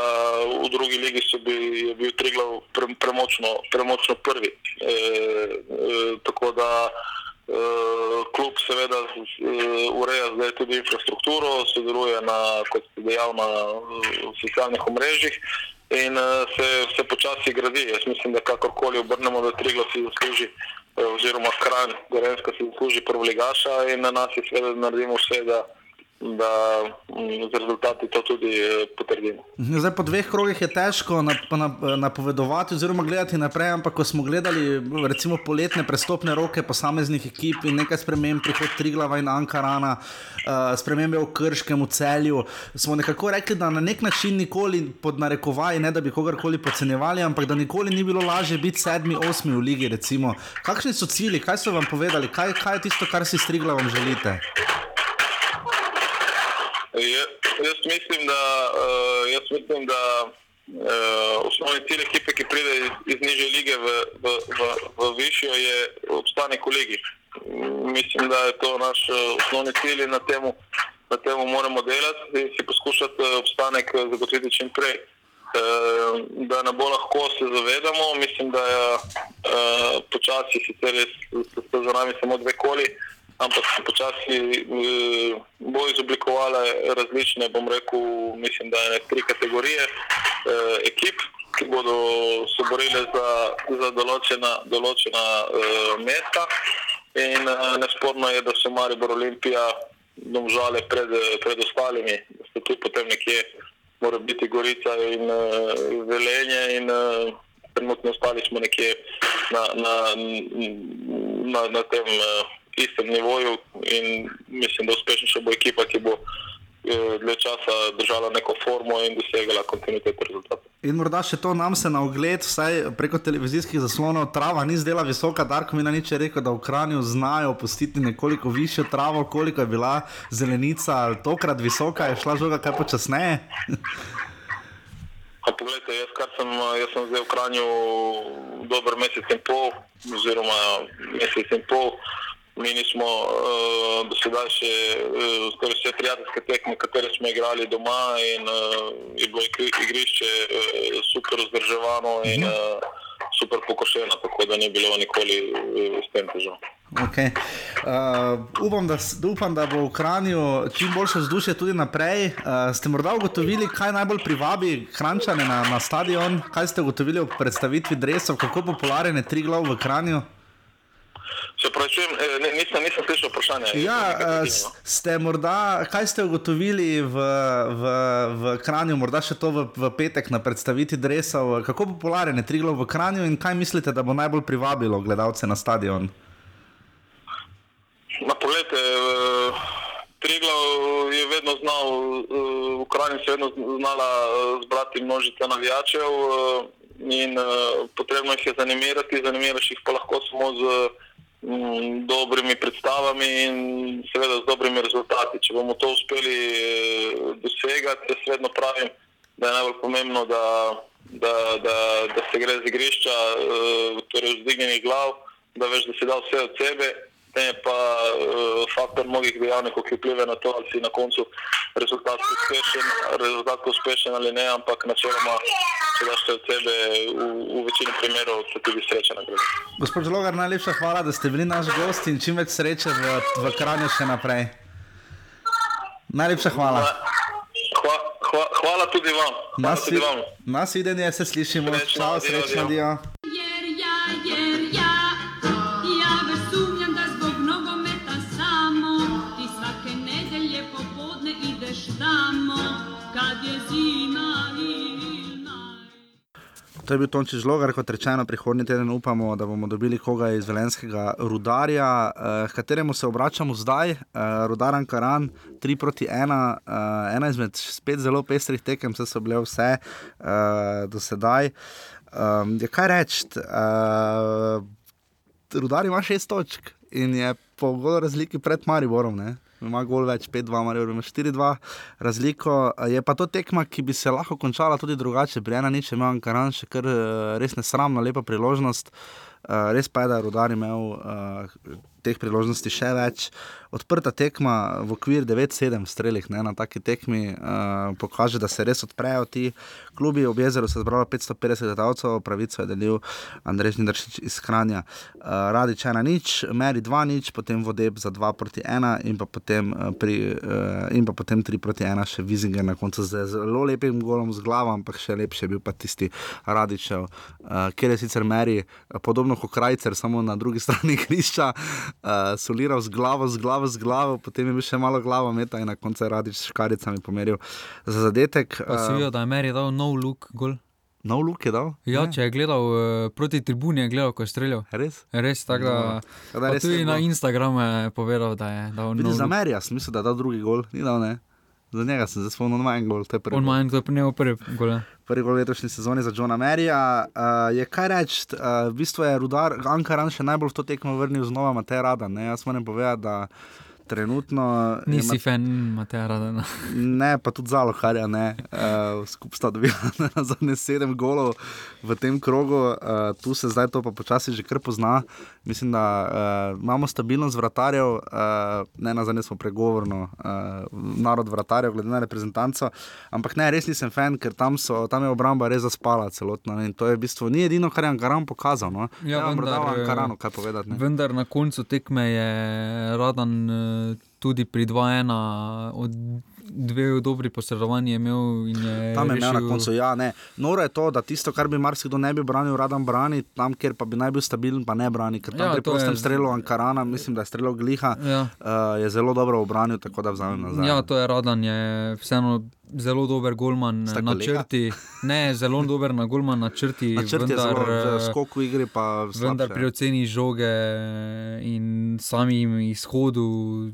v drugi ligi so bi, je bil Triglav pre, premočno, premočno prvi. E, e, tako da e, klub seveda e, ureja zdaj tudi infrastrukturo, sodeluje na, kot ste dejal, na socialnih omrežjih in e, se, se počasi gradi. Jaz mislim, da kakorkoli obrnemo, da Triglav si zasluži oziroma Kranj, Gorenska si zasluži prvoligaša in na nas je seveda da naredimo vse, da da mm, z rezultati to tudi eh, potrdimo. Zdaj, po dveh krogih je težko nap, nap, napovedovati oziroma gledati naprej, ampak ko smo gledali recimo poletne prestopne roke posameznih ekip in nekaj sprememb, prihod Triglava in Ankarana, uh, spremembe v Krškem, v celju, smo nekako rekli, da na nek način nikoli pod narekovaji, ne da bi kogarkoli podcenjevali, ampak da nikoli ni bilo lažje biti sedmi, osmi v ligi. Recimo. Kakšni so cilji, kaj so vam povedali, kaj, kaj je tisto, kar si s Triglavom želite? Jaz mislim, da, uh, jaz mislim, da uh, osnovni cilj ekipe, ki pride iz, iz nižje lige v, v, v, v višjo, je obstanek v ligi. Mislim, da je to naš uh, osnovni cilj in na temu, na temu moramo delati in si poskušati obstanek zagotoviti čim prej. Da ne bo lahko se zavedamo, mislim, da je uh, počasi, sicer je s- s- za nami samo dve koli, ampak se počasi uh, bo izoblikovale različne, bom rekel, mislim, da je tri kategorije uh, ekip, ki bodo se borile za, za določena, določena uh, mesta. In uh, nesporno je, da so Maribor Olimpija domžale pred, pred ostalimi, da so tu potem nekje, mora biti Gorica in uh, Velenje in uh, trenutno ostali smo nekje na, na, na, na tem uh, istem nivoju in mislim, da uspešnejša bo ekipa, ki bo eh, dlje časa držala neko formo in dosegala kontinuiteto rezultatov. In morda še to nam se na ogled, vsaj preko televizijskih zaslonov, trava ni zdela visoka. Darko mi na nič rekel, da v Kranju znajo opustiti nekoliko višjo travo, koliko je bila zelenica, tokrat visoka, je šla žoga kaj počasneje. Poglejte, jaz, kar sem, eh, jaz sem zdaj v Kranju dober mesec in pol, oziroma mesec in pol. Mi nismo uh, do sedaj še uh, skoraj vse prijateljske tekme, katere smo igrali doma in uh, je bilo igri- igrišče uh, super vzdrževano in uh, super pokošeno, tako da ni bilo nikoli uh, s tem težav. Okay. Uh, upam, da, upam, da bo v Kranju čim boljše vzdušje tudi naprej. Uh, ste morda ugotovili, kaj najbolj privabi Krančane na, na stadion? Kaj ste ugotovili ob predstavitvi dresov, kako popularen je Triglav v Kranju? Se pravi, čujem, eh, ne- nisem, nisem slišal vprašanja. Ja, prekinjeno. s- ste morda, kaj ste ugotovili v, v, v Kranju, morda še to v, v petek na predstavitvi dresov, kako popularen je Triglav v Kranju in kaj mislite, da bo najbolj privabilo gledalce na stadion? Ma poglejte, eh, Triglav je vedno znal, v Kranju se je vedno znala zbrati množica navijačev in potrebno jih je zanimirati, zanimiraš jih pa lahko samo z dobrimi predstavami in seveda z dobrimi rezultati. Če bomo to uspeli eh, dosegati, jaz vedno pravim, da je najbolj pomembno, da, da, da, da se gre z igrišča, eh, torej vzdignjenih glav, da veš, da si dal vse od sebe, ne je pa uh, faktor mnogih dejavnikov, ki vplivajo na to, ali si na koncu rezultat uspešen, rezultat uspešen ali ne, ampak načeloma, če daš vse od sebe, v, v večini primerov se tudi sreča nagradi. Gospod Žlogar, najlepša hvala, da ste bili naš gost in čim več sreče v, v Kranju še naprej. Najlepša hvala. Hva, hva, hvala tudi vam. Hvala Nas, tudi vam. nas videnje se slišimo. Srečno, Čau, srečno, adijo. dio. To je bil Tonči Žlogar, kot rečeno, prihodnji teden upamo, da bomo dobili koga iz Velenskega rudarja, eh, kateremu se obračamo zdaj. Eh, Rudar Ankaran, 3 proti 1, eh, ena izmed spet zelo pestrih tekem, vse so bile vse eh, do sedaj. Um, ja, kaj reči? Uh, Rudar ima šest točk in je po golu razliki pred Mariborom. Ne? Ima gol več, 5-2, Maribor ima 4-2 razliko. Je pa to tekma, ki bi se lahko končala tudi drugače. Pri ena nič ima Ankaran še kar eh, res nesramno, lepa priložnost. Uh, res pa je, da je Rudar imel uh, teh priložnosti še več. Odprta tekma v okviru 9-7 strelih ne, na taki tekmi uh, pokaže, da se res odprejo ti klubi. Ob jezeru se je zbralo 550 gledalcev, pravico je delil Andrej Žnidršič iz Kranja. Uh, Radi če ena nič, Meri 2 nič, potem Vodeb za 2 proti 1 in pa potem, uh, pri, uh, in pa potem 3 proti 1 še Vizinger na koncu z zelo lepim golom z glavo, ampak še lepši je bil pa tisti Radičev, uh, kjer je sicer Meri podobno kot Krajcer, samo na drugi strani križa, uh, soliral z glavo, z glavo, z glavo, potem je bil še malo glavo meta in na koncu je Radič s škaricami pomeril za zadetek. Si Uh, videl, da je Meri dal nov luk gol. nov luk je dal? Ja, Ne? če je gledal uh, proti tribuni, je gledal, ko je streljal. Res? Res, tako da. No. Da res tudi na. Instagramu je povedal, da je dal Vidi nov za luk. Meri, jaz mislim, da je dal drugi gol, ni dal ne. Za njega sem zdaj spomnil na en gol, to je prvi. On gol. ima en, to je pri njemu prvi gol. ja. prvi gol letošnje sezone za Johna Merija. Uh, je kaj reči, uh, v bistvu je Rudar, Ankaran še najbolj v to tekmo vrnil znova Matej Radan. Ne? Jaz moram povedati, da trenutno. Nisi Ma- fan Mateja Radana. Ne, pa tudi zaloharja, ne. Uh, skupaj sta dobila na zadnje sedem golov v tem krogu, uh, tu se zdaj to pa počasi že kar pozna. Mislim, da uh, imamo stabilnost vratarjev, uh, ne na zadnje smo pregovorno, uh, narod vratarjev, glede na reprezentanco. Ampak ne, res nisem fan, ker tam, so, tam je obramba res zaspala celotno. ne, In to je v bistvu ni edino, kar je Ankaran pokazal. No. Ja, o vendar, Ankaranu kaj povedati. Ne? Vendar na koncu tekme je Radan eh, tudi pri 2-1 od dve dobri posredovanji imel in je. Tam je imel na rešil- koncu, ja, ne. Noro je to, da tisto, kar bi marsikdo ne bi branil, radan brani, tam, kjer pa bi naj bil stabilen, pa ne brani. Ker tam Ja, pri prostem je- strelu Ankarana, mislim, da je strelil Gliha, Ja. uh, je zelo dobro obranil, tako da vzamem nazaj. Ja, to je Radan, je vseeno zelo dober golman Sta na kolega? črti. Ne, zelo dober na golman na črti. Na črti vendar, zelo, v eh, igre pa Vendar slabše. pri oceni žoge in samim izhodu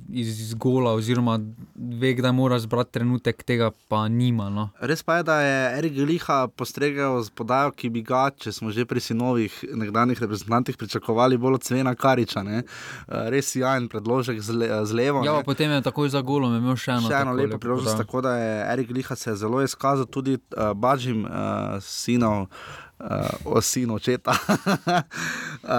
iz gola, oziroma ve, kdaj mora zbrati trenutek, tega pa nima. No. Res pa je, da je Erik Gliha postregel z podajo, ki bi ga, če smo že pri sinovih nekdanjih reprezentantih, pričakovali bolj od Svena Kariča. Ne? Eh, Res jajen predložek z, le, z levo. Ja, potem je takoj za golom imel še eno, Še eno tako lepo priložnost, tako da je Erik Liha se je zelo izkazal, tudi uh, Bažim, uh, sinov. Uh, o sinu očeta. uh,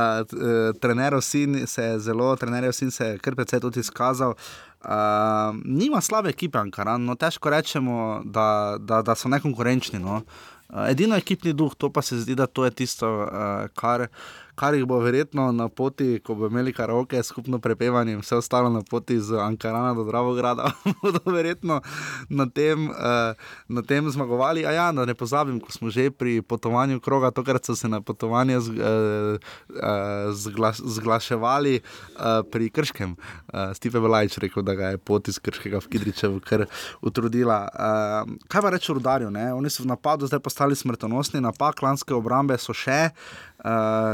trenerov sin se je zelo, trenerjev sin se je kar precej tudi izkazal. Uh, nima slabe ekipe, Ankaran, no težko rečemo, da, da, da so nekonkurenčni. No. Uh, edino ekipni duh, to pa se zdi, da to je tisto, uh, kar, kar jih bo verjetno na poti, ko bo imeli karaoke, skupno prepevanje vse ostalo na poti z Ankarana do Dravograda, bodo verjetno na tem, uh, na tem zmagovali. A ja, da ne pozabim, ko smo že pri potovanju kroga, tokrat so se na potovanje z, uh, uh, zgla, zglaševali uh, pri Krškem. Uh, Steve Belajč rekel, da ga je pot iz Krškega v Kidričevu kar utrudila. Uh, kaj pa reče rudarju? Ne? Oni so v napadu zdaj postali smrtonosni, napak lanske obrambe so še. Uh,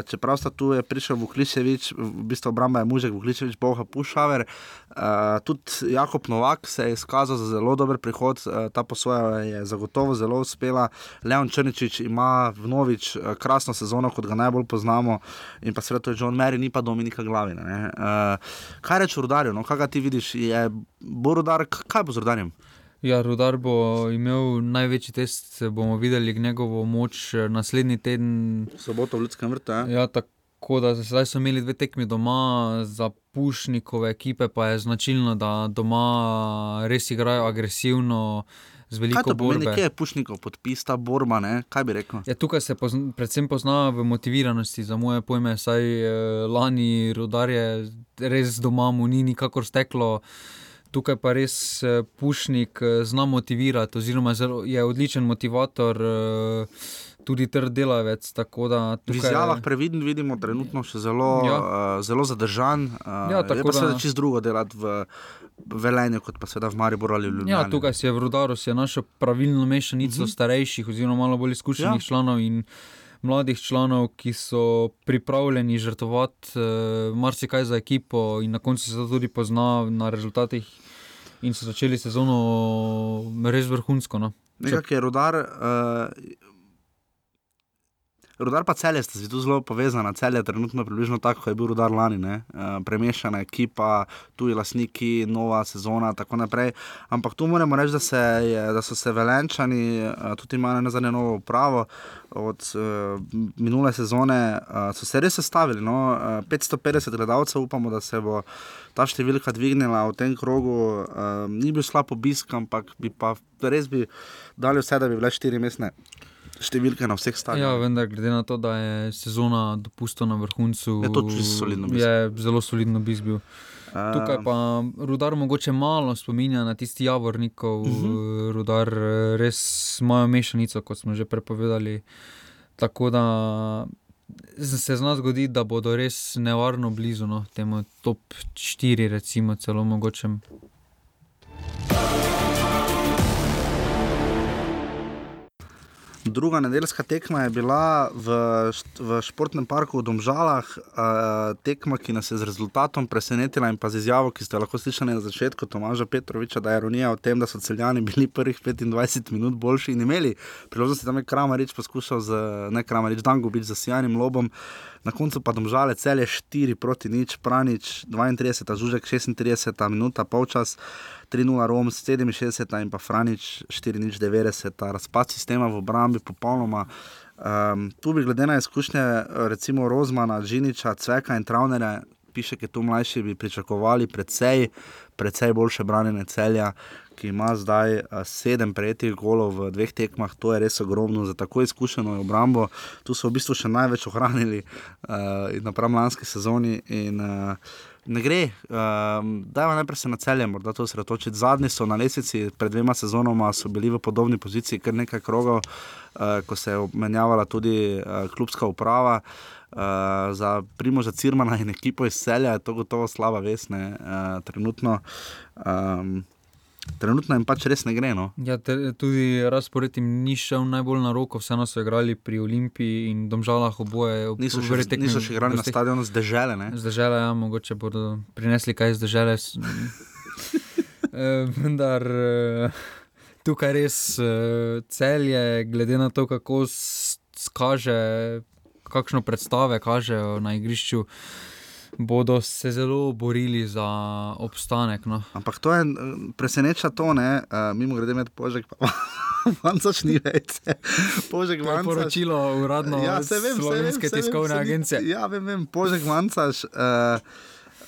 čeprav sta tu prišel Vukličevič, v bistvu obramba je mužek Vukličevič, Boha Pušaver. Uh, tudi Jakob Novak se je izkazal za zelo dober prihod, uh, ta posoja je zagotovo zelo uspela. Leon Črničič ima vnovič uh, krasno sezono, kot ga najbolj poznamo, in pa seveda to je John Mary, ni pa Dominika Glavina. ne. Uh, kaj reče rudarju? No, kaj ti vidiš? Je bo rudar, kaj bo z rudarjem? Ja, Rudar bo imel največji test, bomo videli njegovo moč eh, naslednji teden. Soboto v Ljudskem vrtu. Ja? Ja, tako da zdaj so imeli dve tekmi doma, za Pušnikove ekipe pa je značilno, da doma res igrajo agresivno, z Kaj to pomeni, borbe. kje je Pušnikov podpis, ta borba, ne? kaj bi rekel? Ja, tukaj se pozna, predvsem pozna v motiviranosti, za moje pojme, saj eh, lani rodar je res doma, mu ni nikakor steklo. Tukaj pa res eh, Pušnik eh, zna motivirati, oziroma je odličen motivator, eh, tudi trd delavec. da V tukaj- izjavah previden vidimo trenutno še zelo, Ja. ja. uh, zelo zadržan. Uh, Ja, je tako seveda da- čist drugo delati v Velenju, kot pa seveda v Mariboru ali v Ljubljani. Ja, tukaj si je v Rudaru je našel pravilno mešanico uh -huh. starejših, oziroma malo bolj izkušenih Ja. ja. članov in mladih članov, ki so pripravljeni žrtvovati uh, marsikaj za ekipo, in na koncu se to tudi pozna na rezultatih. In so začeli sezono res vrhunsko. No. Nekako je rodar. Uh, Rudar pa celje sta si tu zelo povezana. Celje je trenutno približno tako, kot je bil rudar lani. Uh, premešana ekipa, tuji lastniki, nova sezona in tako naprej. Ampak tu moramo reči, da, se je, da so se velenčani, uh, tudi imajo na zadnje novo upravo. Od uh, minule sezone uh, so se res sestavili. No? Uh, 550 gledalcev, upamo, da se bo ta številka dvignila v tem krogu. Uh, ni bil slab obisk, ampak bi pa res bi dali vse, da bi bile štiri mestne številke na vseh stadionih. Ja, vendar, glede na to, da je sezona dopustila na vrhuncu, Je to čisto solidno obisk. je zelo solidno obisk bil. Tukaj pa rudar mogoče malo spominja na tisti javornikov, uh Mhm. -huh. rudar res imajo mešanico, kot smo že prepovedali. Tako da z- se zna zgoditi, da bodo res nevarno blizu no, temu top 4, recimo celo mogoče. Druga nedeljska tekma je bila v, v športnem parku v Domžalah, uh, tekma, ki nas je z rezultatom presenetila in pa z izjavo, ki ste lahko slišali na začetku Tomaža Petroviča, da je ironija o tem, da so celjani bili prvih 25 minut boljši in imeli priložnosti, tam je Kramarič poskušal z ne Kramarič, Dango biti za sijajnim lobom. Na koncu pa domžale celje 4 proti nič, Pranič 32, Žužek 36 minuta, polčas 3-0 Rom 67 in pa Franič 4-0 90, razpad sistema v obrambi popolnoma. Um, tu bi glede na izkušnje recimo Rozmana, Žiniča, Cveka in Travnera, piše, da tu mlajši bi pričakovali precej, precej boljše branjenje celja, ki ima zdaj uh, sedem prejetih golov v dveh tekmah, to je res ogromno za tako izkušeno obrambo. Tu so v bistvu še največ ohranili uh, napram lanski sezoni. In, uh, Ne gre, um, da je najprej se na celje, morda to osredotočiti. Zadnji so na lesici, pred dvema sezonoma so bili v podobni poziciji, kar nekaj krogov, uh, ko se je obmenjavala tudi uh, klubska uprava. Uh, za Primoža Cirmana in ekipo iz celja je to gotovo slaba vest, ne, uh, trenutno. Um, Trenutno jim pač res ne gre. No. Ja, te, tudi razpored jim ni šel najbolj na roko, vseeno so igrali pri Olimpiji in Domžalah oboje. ob- Niso še, tekmi- niso še igrali na v teh- stadionu z. Ne? Z dežele, ja, mogoče bodo prinesli kaj iz dežele. s- Eh, Vendar eh, tukaj res eh, celje, glede na to, kako skaže, kakšno predstave kažejo na igrišču, bodo se zelo borili za obstanek. No. Ampak to je eh, preseneča to, ne, uh, mimo grede med požek, pa manjcaš ni več. Požek je manjcaš. poročilo uradno ja, saj vem, Slovenske saj vem, tiskovne ni- agencije. Ja, vem, vem požek manjcaš. Uh,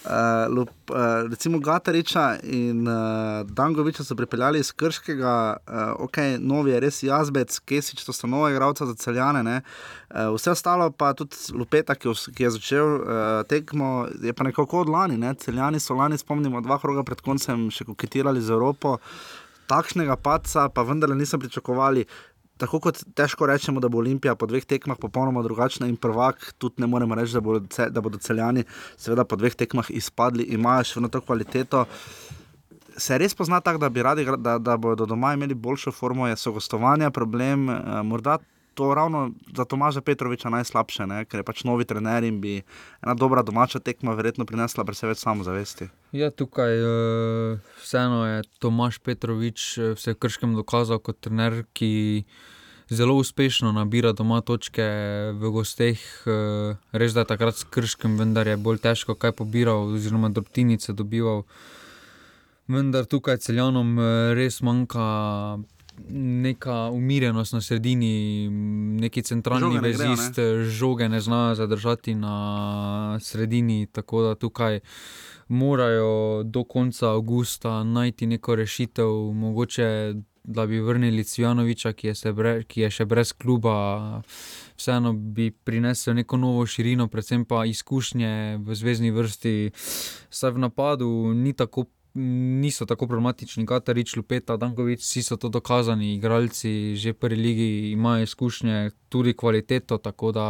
Uh, lup, uh, recimo Gatariča in uh, Dangoviča so pripeljali iz Krškega, uh, ok, novi je res Jazbec, Kesič, to so nove igralce za celjane. ne. Uh, vse ostalo pa tudi Lupeta, ki, ki je začel uh, tekmo, je pa nekako od lani. Ne. Celjani so lani, spomnimo, dva kroga pred koncem še koketirali z Evropo. Takšnega paca pa vendarle niso pričakovali. Tako kot težko rečemo, da bo Olimpija po dveh tekmah popolnoma drugačna in prvak, tudi ne moremo reči, da bodo, ce- da bodo celjani, seveda po dveh tekmah izpadli, imajo še vedno to kvaliteto. Se res pozna tako, da bi radi, da, da bodo doma imeli boljšo formo, je so gostovanja problem, eh, morda to ravno za Tomaža Petroviča najslabše, ne? ker je pač novi trener in bi ena dobra domača tekma verjetno prinesla precej več samozavesti. Ja, tukaj uh, vseeno je Tomaš Petrovič eh, vse v krškem dokazal kot trener, ki zelo uspešno nabira doma točke v gosteh. Uh, res da je takrat s krškem, vendar je bolj težko kaj pobiral, oziroma drobtinice dobival. Vendar tukaj celjanom eh, res manjka neka umirjenost na sredini, neki centralni ne grejo, ne? vezist, eh, žoge ne znajo zadržati na sredini, tako da tukaj morajo do konca avgusta najti neko rešitev, mogoče da bi vrnili Cvjanoviča, ki je, bre, ki je še brez kluba. Vseeno bi prinesel neko novo širino, predvsem pa izkušnje v zvezdni vrsti, saj v napadu ni tako. Niso tako problematični, kot Rič, Lupeta, Dankovič, vsi so to dokazani, igralci že v prvi ligi imajo izkušnje, tudi kvaliteto, tako da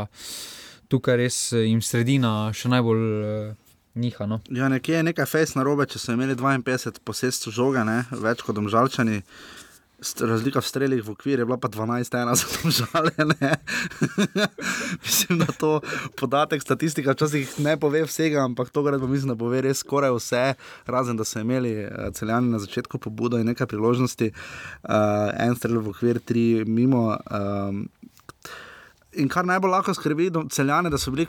tukaj res jim sredina še najbolj eh, niha. No. Ja, nekje je nekaj fejs na robe, če so imeli 52 posestv žoga, ne, več kot domžalčani. St- Razlika v strelih v okviru je bila pa 12-1 za domžale. mislim, da to podatek, statistika včasih ne pove vsega, ampak to gre mislim, da pove res skoraj vse, razen da so imeli uh, celjani na začetku pobudo in nekaj priložnosti, uh, en strel v okvir, tri mimo. Um, in kar najbolj lahko skrbi celjane, da so bili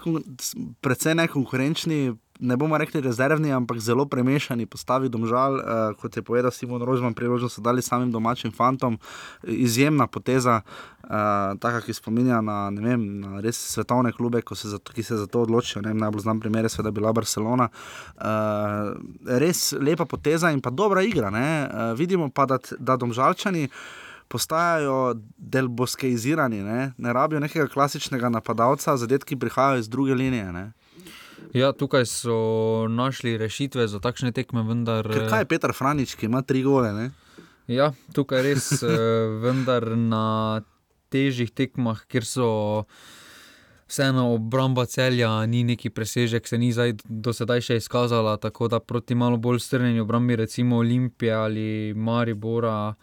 precej nekonkurenčni. Ne bomo rekli rezervni, ampak zelo premešani postavi domžal, uh, kot je povedal Simon Rožman, priložnost so dali samim domačim fantom. Izjemna poteza, uh, taka, ki spominja na, vem, na res svetovne klube, se za, ki se za to odločijo. Ne vem, najbolj znam primer je seveda bila Barcelona. Uh, res lepa poteza in pa dobra igra. ne. Uh, vidimo pa, da, da domžalčani postajajo delboskeizirani, ne? ne rabijo nekega klasičnega napadalca, zadetki prihajajo iz druge linije. Ne? Ja, tukaj so našli rešitve za takšne tekme, vendar. Ker kaj je Petr Franič, ki ima tri gole? Ne? Ja, tukaj res, eh, vendar na težjih tekmah, kjer so vseeno obramba celja, ni neki presežek, se ni zdaj do sedaj še izkazala, tako da proti malo bolj strnjeni obrambi, recimo Olimpije ali Maribora.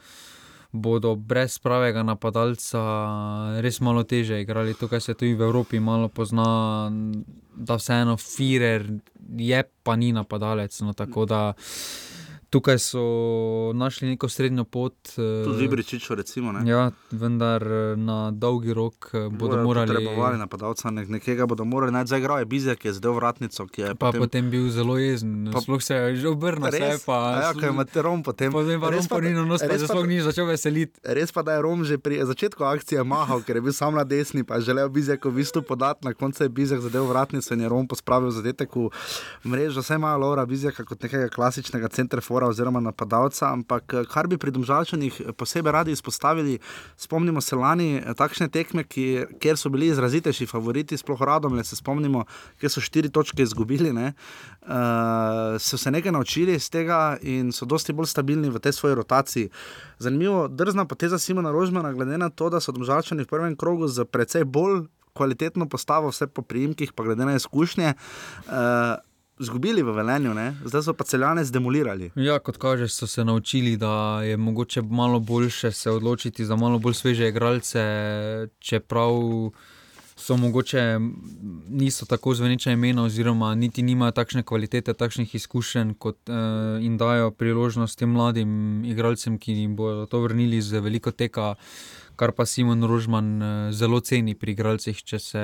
Bodo brez pravega napadalca res malo teže igrali. Tukaj se tudi v Evropi malo pozna, da vseeno Firer je, pa ni napadalec. No, tako da tukaj so našli neko srednjo pot. eh, Tudi Bričičo, recimo. Ne? Ja, vendar eh, na dolgi rok eh, bodo morali. Potrebovali napadalca, nek, nekega bodo morali najti. Zdaj igral je Bizek, je zdaj vratnico. ki je Pa potem, potem bil zelo jezen, Pa- sploh se je že obrnil, Res? vse pa. Ja, ko je Materom potem. Potem pa Res Romponino nos, pa se sploh ni začel veseliti. Res pa, da je Rom že pri začetku akcije mahal, ker je bil sam na desni, pa je želel Bizek v bistvu podati, na koncu je Bizek zadev vratnico in je Rom pospravil zadetek v mrežo. Vse ima Laura Bizeka kot nekega klasičnega centrafora oziroma napadalca, ampak eh, kar bi pri domžalčanih posebej radi izpostavili, spomnimo se lani eh, takšne tekme, ki, kjer so bili izrazitejši favoriti, sploh radom, le se spomnimo, kjer so štiri točke izgubili. Ne? Uh, so se nekaj naučili iz tega in so dosti bolj stabilni v tej svoji rotaciji. Zanimivo, drzna poteza Simona Rožmana, glede na to, da so domžalčani v prvem krogu z precej bolj kvalitetno postavo, vse po prijimkih, pa glede na izkušnje, uh, zgubili v velenju, ne? zdaj so pa celjane zdemolirali. Ja, kot kaže, so se naučili, da je mogoče malo boljše se odločiti za malo bolj sveže igralce, čeprav so mogoče niso tako zveneča imena, oziroma niti nimajo takšne kvalitete, takšnih izkušenj, kot eh, jim dajo priložnost tem mladim igralcem, ki jim bodo to vrnili z veliko teka. Kar pa Simon Rožman eh, zelo ceni pri igralcih, če, se,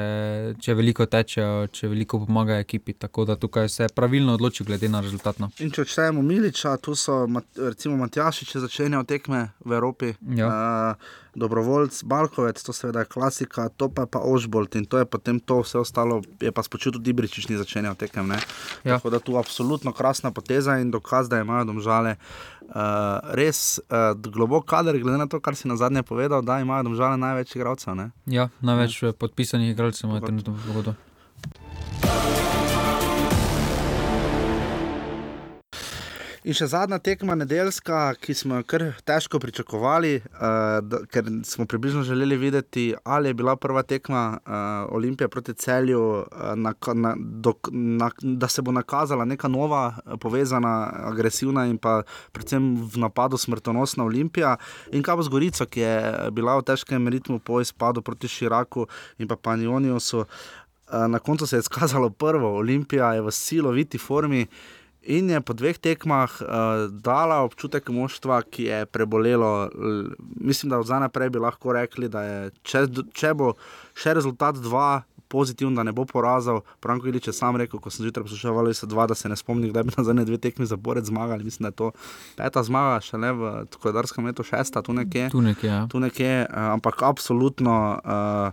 če veliko tečejo, če veliko pomagajo ekipi. Tako da tukaj se je pravilno odločil, glede na rezultat. No. In če odštejemo Miliča, tu so recimo Matjašič, ki začenjajo tekme v Evropi, Ja. uh, Dobrovoljc, Balkovec, to seveda je klasika, to pa je pa Ožbolt in to je potem to, vse ostalo je pa spočil tudi Bričič, ni začenjal tekem. Ne? Ja. Tako da tu absolutno krasna poteza in dokaz, da imajo domžale. Uh, res uh, globok kader, glede na to, kar si na zadnje povedal, da imajo domžale največ igralcev. ne. Ja, največ ja. podpisanih igralcev ima trenutno v pogodu. In še zadnja tekma nedeljska, ki smo jo kar težko pričakovali, uh, ker smo približno želeli videti, ali je bila prva tekma uh, Olimpije proti celju, uh, na, na, do, na, da se bo nakazala neka nova, povezana, agresivna in pa predvsem v napadu smrtonosna Olimpija. In kaj bo z Gorico, ki je bila v težkem ritmu po izpadu proti Širaku in pa Panioniosu. Uh, na koncu se je izkazalo prvo, Olimpija je v siloviti formi. In je po dveh tekmah uh, dala občutek moštva, ki je prebolelo. L- Mislim, da od zdaj naprej bi lahko rekli, da je, če, če bo še rezultat dva. Pozitivno, da ne bo porazil. Pravno, Ilič je sam rekel, ko sem zjutraj poslušal, da se da se ne spomni, kdaj bi na zadnje dve tekmi zapored zmagali. Mislim, da je to peta zmaga, še ne v koledarskem letu, šesta, tu nekje. Tu nekje, ja. Tu nekje, eh, ampak absolutno. Uh,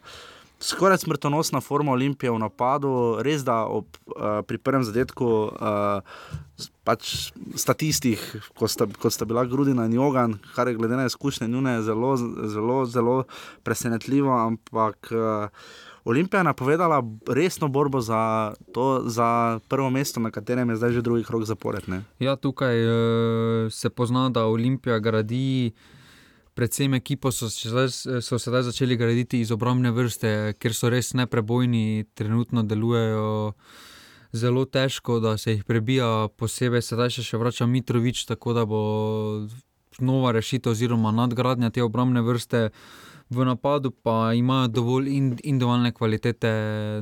Skoraj smrtonosna forma Olimpije v napadu, res da ob, uh, pri prvem zadetku, uh, pač statistih, kot sta, kot sta bila Grudina in Jogan, kar je glede na izkušnje njune zelo, zelo, zelo presenetljivo, ampak uh, Olimpija je napovedala resno borbo za, to, za prvo mesto, na katerem je zdaj že drugi krok zapored. Ne? Ja, tukaj uh, se pozna, da Olimpija gradi. Predvsem ekipo so, so sedaj začeli graditi iz obrambne vrste, ker so res neprebojni, trenutno delujejo zelo težko, da se jih prebija, posebej sedaj še, še vrača Mitrovič, tako da bo nova rešitev oziroma nadgradnja te obrambne vrste. V napadu pa imajo dovolj ind- individualne kvalitete,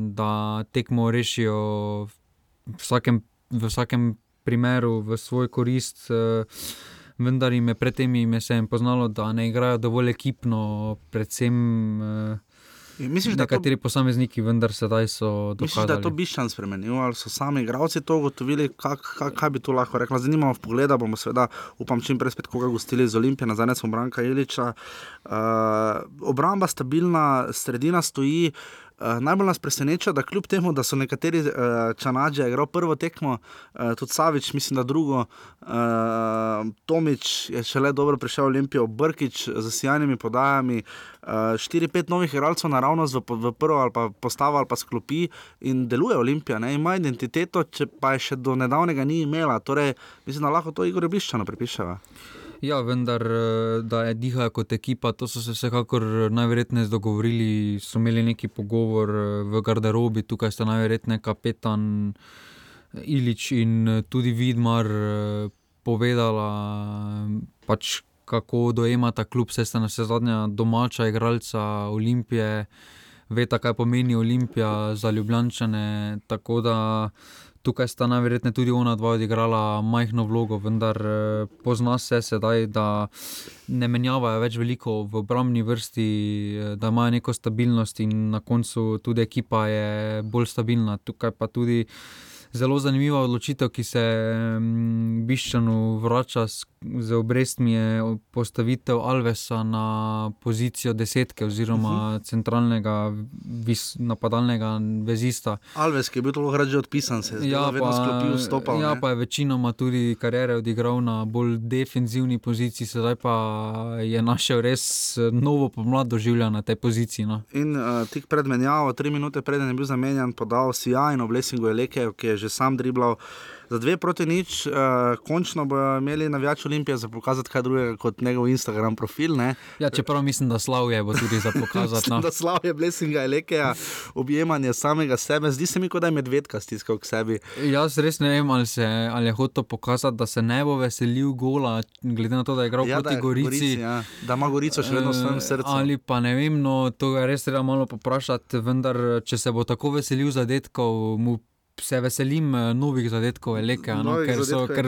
da tekmo rešijo v vsakem, v vsakem primeru v svoj korist. eh, Vendar jim je predtem jim je se jim poznalo, da ne igrajo dovolj ekipno, predvsem eh, Misliš, da to- Nekateri posamezniki, vendar sedaj so Misliš, da je to dokazali. Biščan spremenil, ali so sami igravci to ugotovili, kak, kak, kaj bi tu lahko rekla. Zanimivo v pogleda bomo seveda, upam, čim prej spet koga gostili iz Olimpije, nazaj smo Branka Iliča. Uh, obramba stabilna, sredina stoji. Uh, najbolj nas preseneča, da kljub temu, da so nekateri uh, čanađe igral prvo tekmo, uh, tudi Savič, mislim, da drugo, uh, Tomič je šele dobro prišel v Olimpijo, Brkič z sjajnimi podajami, uh, 4-5 novih igralcev naravnost v, v prvo ali pa postavo ali pa sklopi in deluje Olimpija, ne? ima identiteto, če pa je še do nedavnega ni imela. Torej, mislim, da lahko to Igor Biščano pripiševa. Ja, vendar, eh, da je dihajo kot ekipa, to so se vsekakor najverjetneje dogovorili, so imeli neki pogovor eh, v garderobi, tukaj sta najverjetneje kapetan Ilič in eh, tudi Vidmar eh, povedala, eh, pač kako dojemata kljub, saj sta na vse zadnja domača igralca Olimpije, veta, kaj pomeni Olimpija za Ljubljančane, tako da tukaj sta najverjetneje tudi ona dva odigrala majhno vlogo, vendar eh, pozna se sedaj, da ne menjavajo več veliko v obrambni vrsti, eh, da imajo neko stabilnost in na koncu tudi ekipa je bolj stabilna. Tukaj pa tudi zelo zanimiva odločitev, ki se mm, Biščanu vrača z, z obrestmi, je postavitev Alvesa na pozicijo desetke oziroma uh -huh. centralnega vis, napadalnega vezista. Alves, ki je bil lahko že odpisan, se je zdelo, vedno sklopil, stopal. ja, ne. pa je večinoma tudi kariere odigral na bolj defenzivni poziciji, sedaj pa je našel res novo pomlad doživlja na tej poziciji. No. In uh, tik pred menjavo, tri minute preden je bil zamenjan, podal sjajno blesingo Eleke, ki je že sam driblal. Za dve proti nič, uh, končno bodo imeli navijač Olimpije za pokazati kaj drugega kot njegov Instagram profil. Ne? Ja, čeprav mislim, da Slavje bo tudi za pokazati. No. da slavje blesinga Elekeja, objemanje samega sebe, zdi se mi, kot da je medvedka stiskal k sebi. Jaz res ne vem, ali, se, ali je hotel pokazati, da se ne bo veselil gola, glede na to, da je igral Ja, da proti je v Gorici. Gorici, ja. Da ima Gorico še vedno v svojem Eh, srcu. Ali pa ne vem, no, to je res treba malo poprašati, vendar če se bo tako veselil zadetkov, mu se veselim eh, novih zadetkov, Eleke, no, ker, so, zadetkov je- ker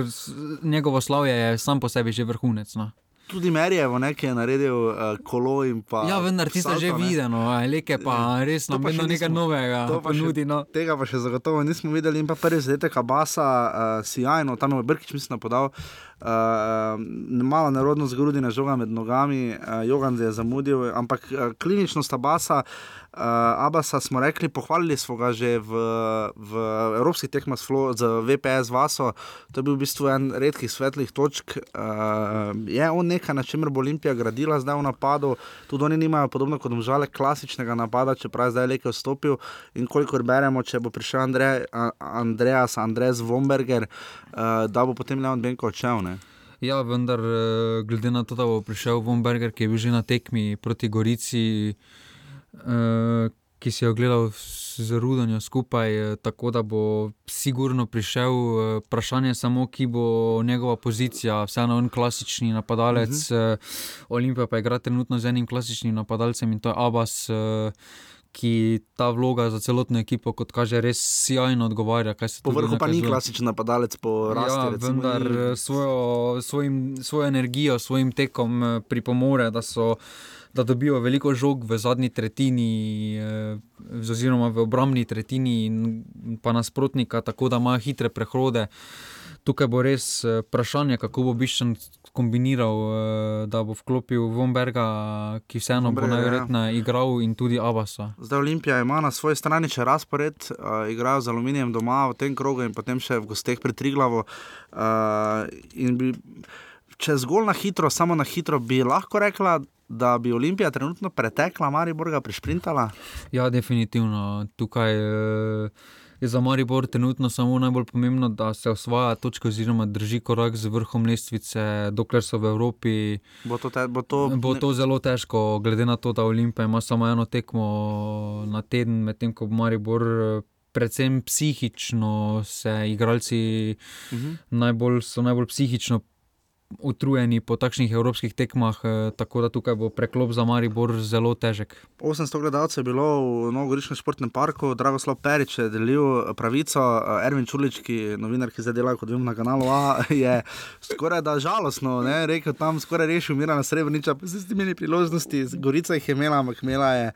njegovo slavje je sam po sebi že vrhunec. No. Tudi nekaj je naredil uh, kolo in pa. Ja, vendar ti ste že ne. videno, Eleke pa res To nam pa vedno nekaj nismo- novega to pa ponudi. No. Tega pa še zagotovo nismo videli. In pa prvi zadetek Abasa, uh, sjajno, tam je Brkič, mislim, da podal. Uh, malo nerodno zgrudine žoga med nogami, uh, Jogan je zamudil, ampak uh, kliničnost Abasa, uh, Abasa smo rekli, pohvalili smo ga že v, v evropskih tekmah z VPS Vaso, to je bil v bistvu en redkih svetlih točk. Uh, je on nekaj, na čemer bo Olimpija gradila zdaj v napadu, tudi oni nimajo podobno kot žale klasičnega napada, čeprav je zdaj Leke vstopil in kolikor beremo, če bo prišel Andre, A- Andreas, Andres Vomberger, uh, da bo potem Leon Benko odšel. Ja, vendar eh, glede na to, da bo prišel Vomberger, ki je bil že na tekmi proti Gorici, eh, ki si jo gledal s- z Rudonjo skupaj, eh, tako da bo sigurno prišel. Vprašanje je samo, ki bo njegova pozicija, vseeno on klasični napadalec, Mhm. uh -huh. Olimpija pa igra trenutno z enim klasičnim napadalcem in to je Abbas. Ki ta vloga za celotno ekipo, kot kaže, res sjajno odgovarja. Po vrhu pa ni nakazuje. klasičen napadalec, po rasti. Ja, recimo, vendar ni- eh, svojo, svojim, svojo energijo, svojim tekom eh, pripomore, da, so, da dobijo veliko žog v zadnji tretjini, eh, oziroma v obrambni tretjini, in pa nasprotnika, tako da imajo hitre prehode. Tukaj bo res vprašanje, kako bo Biščan kombiniral, eh, da bo vklopil Vomberga, ki vseeno bo ja. najverjetneje igral, in tudi Abasa. Zdaj Olimpija ima na svoji strani še razpored, uh, igrajo z aluminijem doma v tem krogu in potem še v gosteh pri Triglavu. Uh, bi, če zgolj na hitro, samo na hitro, bi lahko rekla, da bi Olimpija trenutno pretekla, Mariborga prišprintala. Ja, definitivno. Tukaj eh, je za Maribor trenutno samo najbolj pomembno, da se osvaja točke oziroma drži korak z vrhom lestvice, dokler so v Evropi. Bo to, te, bo to, Bo to zelo težko, glede na to, da Olimpija ima samo eno tekmo na teden, medtem ko Maribor. Predvsem psihično se igralci Mhm. najbolj, so najbolj psihično utrujeni po takšnih evropskih tekmah, eh, tako da tukaj bo preklop za Maribor zelo težek. 800 gledalcev je bilo v Novogoriškem športnem parku, Dragoslav Perič je delil pravico, eh, Ervin Čulič, ki je novinar, ki zdaj dela kot vem na kanalu A, je skoraj da žalostno, ne, rekel tam skoraj rešil Mira na Srebrniča, pa ste imeli priložnosti, Gorica jih je imela, ampak imela je.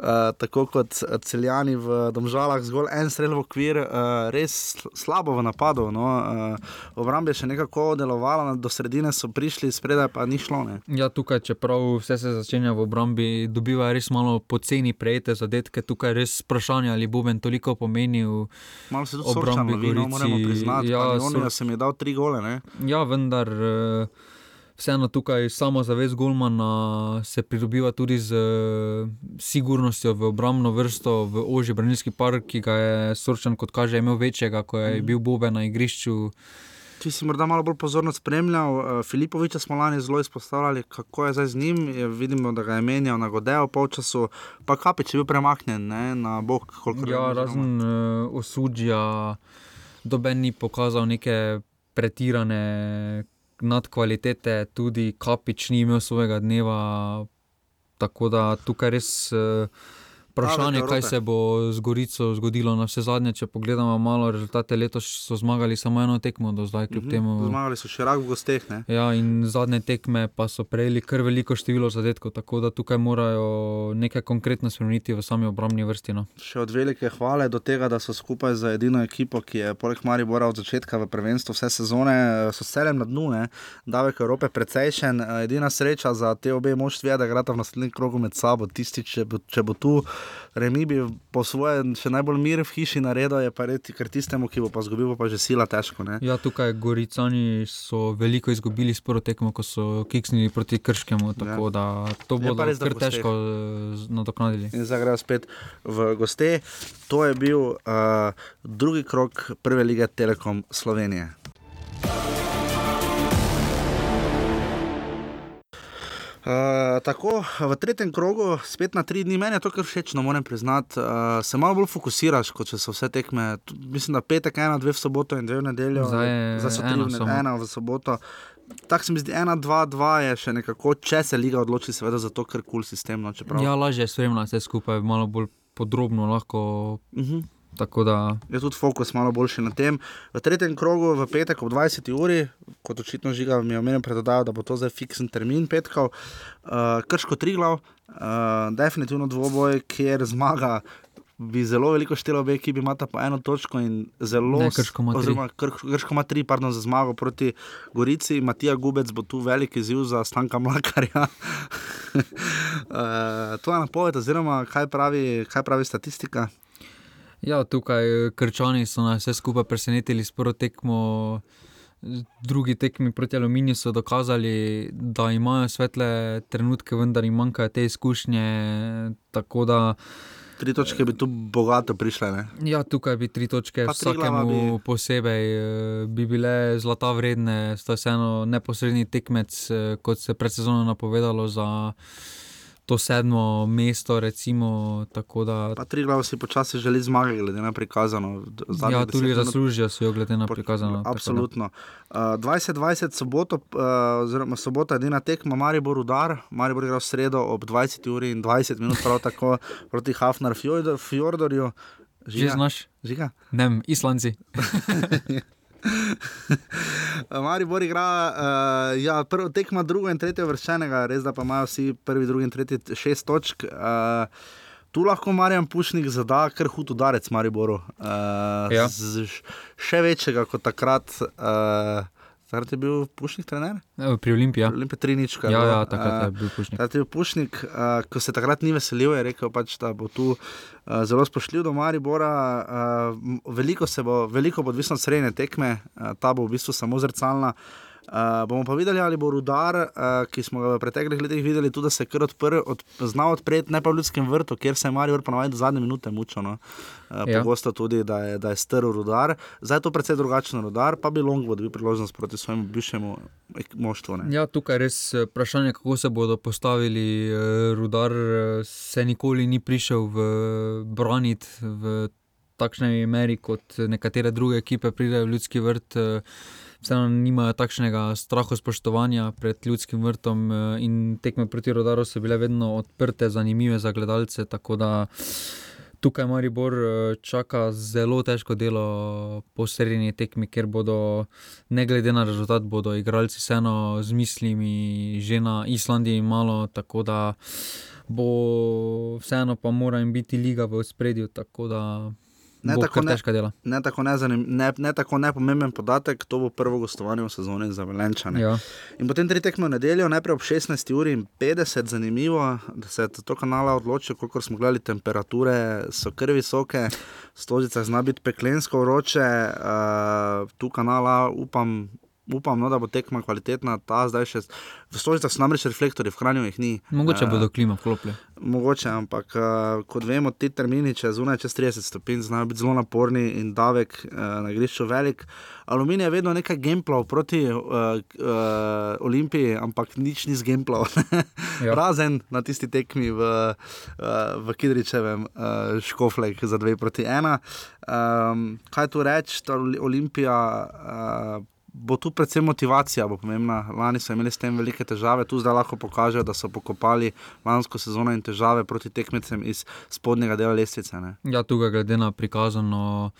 Uh, tako kot celjani v Domžalah, zgolj en strel v okvir, uh, res slabo v napadu. No. Uh, obrambe je še nekako delovala, do sredine so prišli, spredaj pa ni šlo. Ne. Ja, tukaj, čeprav vse se začenja v obrambi, dobiva res malo poceni prejete zadetke. Tukaj je res vprašanje, ali bo Ben toliko pomenil. Malo se tudi obrambi, no, moramo priznati. Ja, so... sem je dal tri gole. Ne. Ja, vendar. Uh, vseeno tukaj samozavest Golmana se pridobiva tudi z uh, sigurnostjo v obrambno vrsto, v ožji branilski park, ki ga je Sorčan, kot kaže, imel večjega, ko je mm. bil Bobe na igrišču. Če si morda malo bolj pozorno spremljal, uh, Filipoviča smo lani zelo izpostavljali, kako je zdaj z njim. Je, vidimo, da ga je menjal na Godejo polčasu, pa kapič je bil premaknjen ne, na bok. Ja, razen uh, osudja, doben ni pokazal neke pretirane nadkvalitete, tudi Kapič ni imel svojega dneva. Tako da tukaj res. Uh, Vprašanje, kaj se bo z Gorico zgodilo na vse zadnje, če pogledamo malo rezultate. Letos so zmagali samo eno tekmo, do zdaj, kljub mm -hmm. temu. Zmagali so še rak v gosteh. Ne? Ja, in zadnje tekme pa so prejeli kar veliko število zadetkov, tako da tukaj morajo nekaj konkretno spremeniti v sami obrambni vrsti. No. Še od velike hvale do tega, da so skupaj z edino ekipo, ki je poleg Maribora od začetka v prvenstvu vse sezone, so celem na dnu, ne? davek Evrope precejšen. Edina sreča za te obe moštvi je, da grata v naslednjem krogu med sabo. Tisti, če bo, če bo tu. Remi bi po svoje še najbolj mir v hiši naredil, je pa reti, ker tistemu, ki bo pa zgubil, pa že sila težko. Ne? Ja, tukaj Goricani so veliko izgubili s prvo tekmo, ko so kiksnili proti Krškemu, tako ja. da to bo res kar težko eh, nadoknadili. In zdaj grejo spet v goste. To je bil uh, drugi krok prve lige Telekom Slovenije. Uh, tako, v tretjem krogu, spet na tri dni, meni je to kar všeč, no moram priznati. Uh, se malo bolj fokusiraš, kot če so vse tekme. Mislim, da petek, ena, dve v soboto in dve v nedeljo. Zdaj so tri, ena, ena v soboto. Tako se mi zdi, ena, dva, dva je še nekako, če se liga odloči, seveda za to, ker kul cool sistem. No, ja, lažje je spremljati vse skupaj, malo bolj podrobno lahko. Uh mhm. -huh. Da... Je tudi fokus malo boljši na tem. V tretjem krogu, v petek ob 20. uri, kot očitno žiga, mi je omenil predodajal, da bo to zdaj fiksen termin petkov, uh, krško tri glav, uh, definitivno dvoboj, kjer zmaga. Bi zelo veliko štelo obe, ki bi imata po eno točko in zelo zelo. Krško ima tri, pardon, za zmago proti Gorici. Matija Gubec bo tu velik izziv za Stanka Mlakarja. uh, to je napoved, oziroma kaj pravi, kaj pravi statistika. Ja, tukaj eh, krčani so nas vse skupaj presenetili s prvo tekmo. Drugi tekmi proti Aluminiju so dokazali, da imajo svetle trenutke, vendar jim manjkajo te izkušnje. Da, tri točke bi tu bogato prišle. Ne? Ja, tukaj bi tri točke pa vsakemu bi... posebej eh, bi bile zlata vredne, sta vseeno neposredni tekmec, eh, kot se je pred sezono napovedalo. Za to sedmo mesto. Recimo, da... Pa tri glave si počasi želi zmagati, glede na prikazano. Ja, tudi zaslužijo si jo, glede na prikazano. Absolutno. Uh, 2020 soboto, uh, oziroma sobota, edina tekma, Maribor udar, Maribor igra v sredo ob 20 uri in 20 minut, prav tako proti Hafnar Fjordorju. Že znaš? Žiga? Ne, Islanci. Maribor igra, uh, ja, prvo tekma, drugo in tretje vrščenega, res da pa imajo vsi prvi, drugi in tretji šest točk. Uh, tu lahko Marjan Pušnik zada kar hud udarec Mariboru. Uh, ja. Še večjega kot takrat. Uh, Zdaj je bil Pušnik trener? Pri Olimpiji. Ja. Olimpija Trinička. Ja, ja, takrat je bil Pušnik. Takrat je bil Pušnik, uh, ko se takrat ni veselil, je rekel, pač, da bo tu uh, zelo spoštljiv do Maribora. Uh, veliko, bo, veliko bo odvisno od srednje tekme, uh, ta bo v bistvu samo zrcalna. Uh, bomo pa videli, ali bo rudar, uh, ki smo ga v preteklih letih videli, tudi da se je odpr, od, znal odpreti, ne pa v ljudskem vrtu, kjer se je Marijo ponovadi do zadnje minute mučil. No. Uh, ja. Pogosto tudi, da je, da je strl rudar. Zdaj je to precej drugačen rudar, pa bi Longwood dobil priložnost proti svojemu bivšemu moštvu. Ne. Ja, tukaj je res vprašanje, kako se bodo postavili. Rudar se nikoli ni prišel v branit v takšni meri, kot nekatere druge ekipe pridejo v ljudski vrt. Vseeno nimajo takšnega strahu spoštovanja pred ljudskim vrtom eh, in tekme proti Rodaru so bile vedno odprte, zanimive za gledalce. Tako da tukaj Maribor eh, čaka zelo težko delo po srednji tekmi, ker bodo, ne glede na rezultat, bodo igralci vseeno z mislimi že na Islandiji malo, tako da bo vseeno pa mora jim biti liga v spredju, tako da Ne tako, ne, ne, tako nezanim, ne, ne tako nepomemben podatek, to bo prvo gostovanje v sezoni za Velenčane. Ja. In potem tri tekme v nedeljo, najprej ob 16 uri in 50, zanimivo, da se je to kanala odločil, koliko smo gledali, temperature so kar visoke, stožica zna biti peklensko vroče, uh, tu kanala upam. Upam, no, da bo tekma kvalitetna, ta zdaj še. V stožicah so namreč reflektorji, v hranju jih ni. Mogoče Eh, bodo klima vklopili. Mogoče, ampak uh, kot vemo, ti termini, če zunaj čez 30 stopinj, znajo biti zelo naporni in davek uh, na igrišču velik. Aluminij je vedno nekaj gameplav proti uh, uh, Olimpiji, ampak nič ni z gameplav. Ja. Razen na tisti tekmi v, uh, v Kidričevem uh, škoflek za 2 proti 1. Um, kaj tu reči, ta Oli- Olimpija. Uh, Bo tu predvsem motivacija, pomembna. Lani so imeli s tem velike težave, tu zdaj lahko pokažejo, da so pokopali lansko sezono in težave proti tekmecem iz spodnjega dela lestvice. Ne. Ja, tukaj glede na prikazano,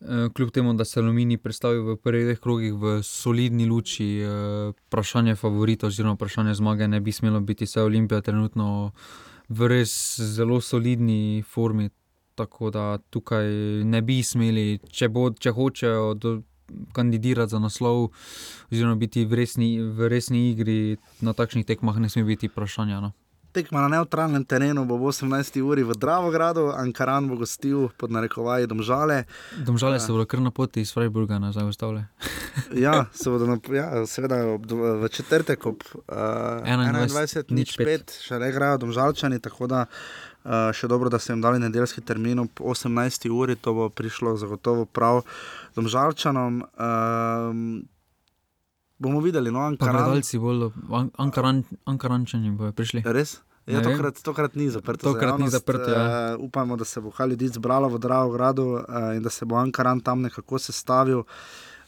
eh, kljub temu, da se Alumini predstavi v prvih dveh krogih v solidni luči, eh, vprašanje favorita oziroma vprašanje zmage ne bi smelo biti, saj je Olimpija trenutno v res zelo solidni formi. Tako da tukaj ne bi smeli, če, bo, če hočejo do, kandidirati za naslov, oziroma biti v resni, v resni igri na takšnih tekmah, ne sme biti vprašanja. No. Tekma na neutralnem terenu bo ob 18. uri v Dravogradu, Ankaran bo gostil pod narekovaji Domžale. Domžale se bodo kar na poti iz Freiburga nazaj ustavile. Ja, se bodo na, ja, seveda ob, v četrtek ob uh, 21, 21, nič 5, še le igrajo Domžalčani, tako da uh, še dobro, da so jim dali nedeljski termin ob 18. uri, to bo prišlo zagotovo prav Domžalčanom. Um, bomo videli, no, Ankaran. gledalci bodo, An- Ankaran, Ankarančani bodo prišli. Res? Ja, tokrat, tokrat ni zaprto. za Tokrat ni javnost. zaprto, ja. Uh, upamo, da se bo kaj ljudi zbralo v Dravogradu uh, in da se bo Ankaran tam nekako sestavil.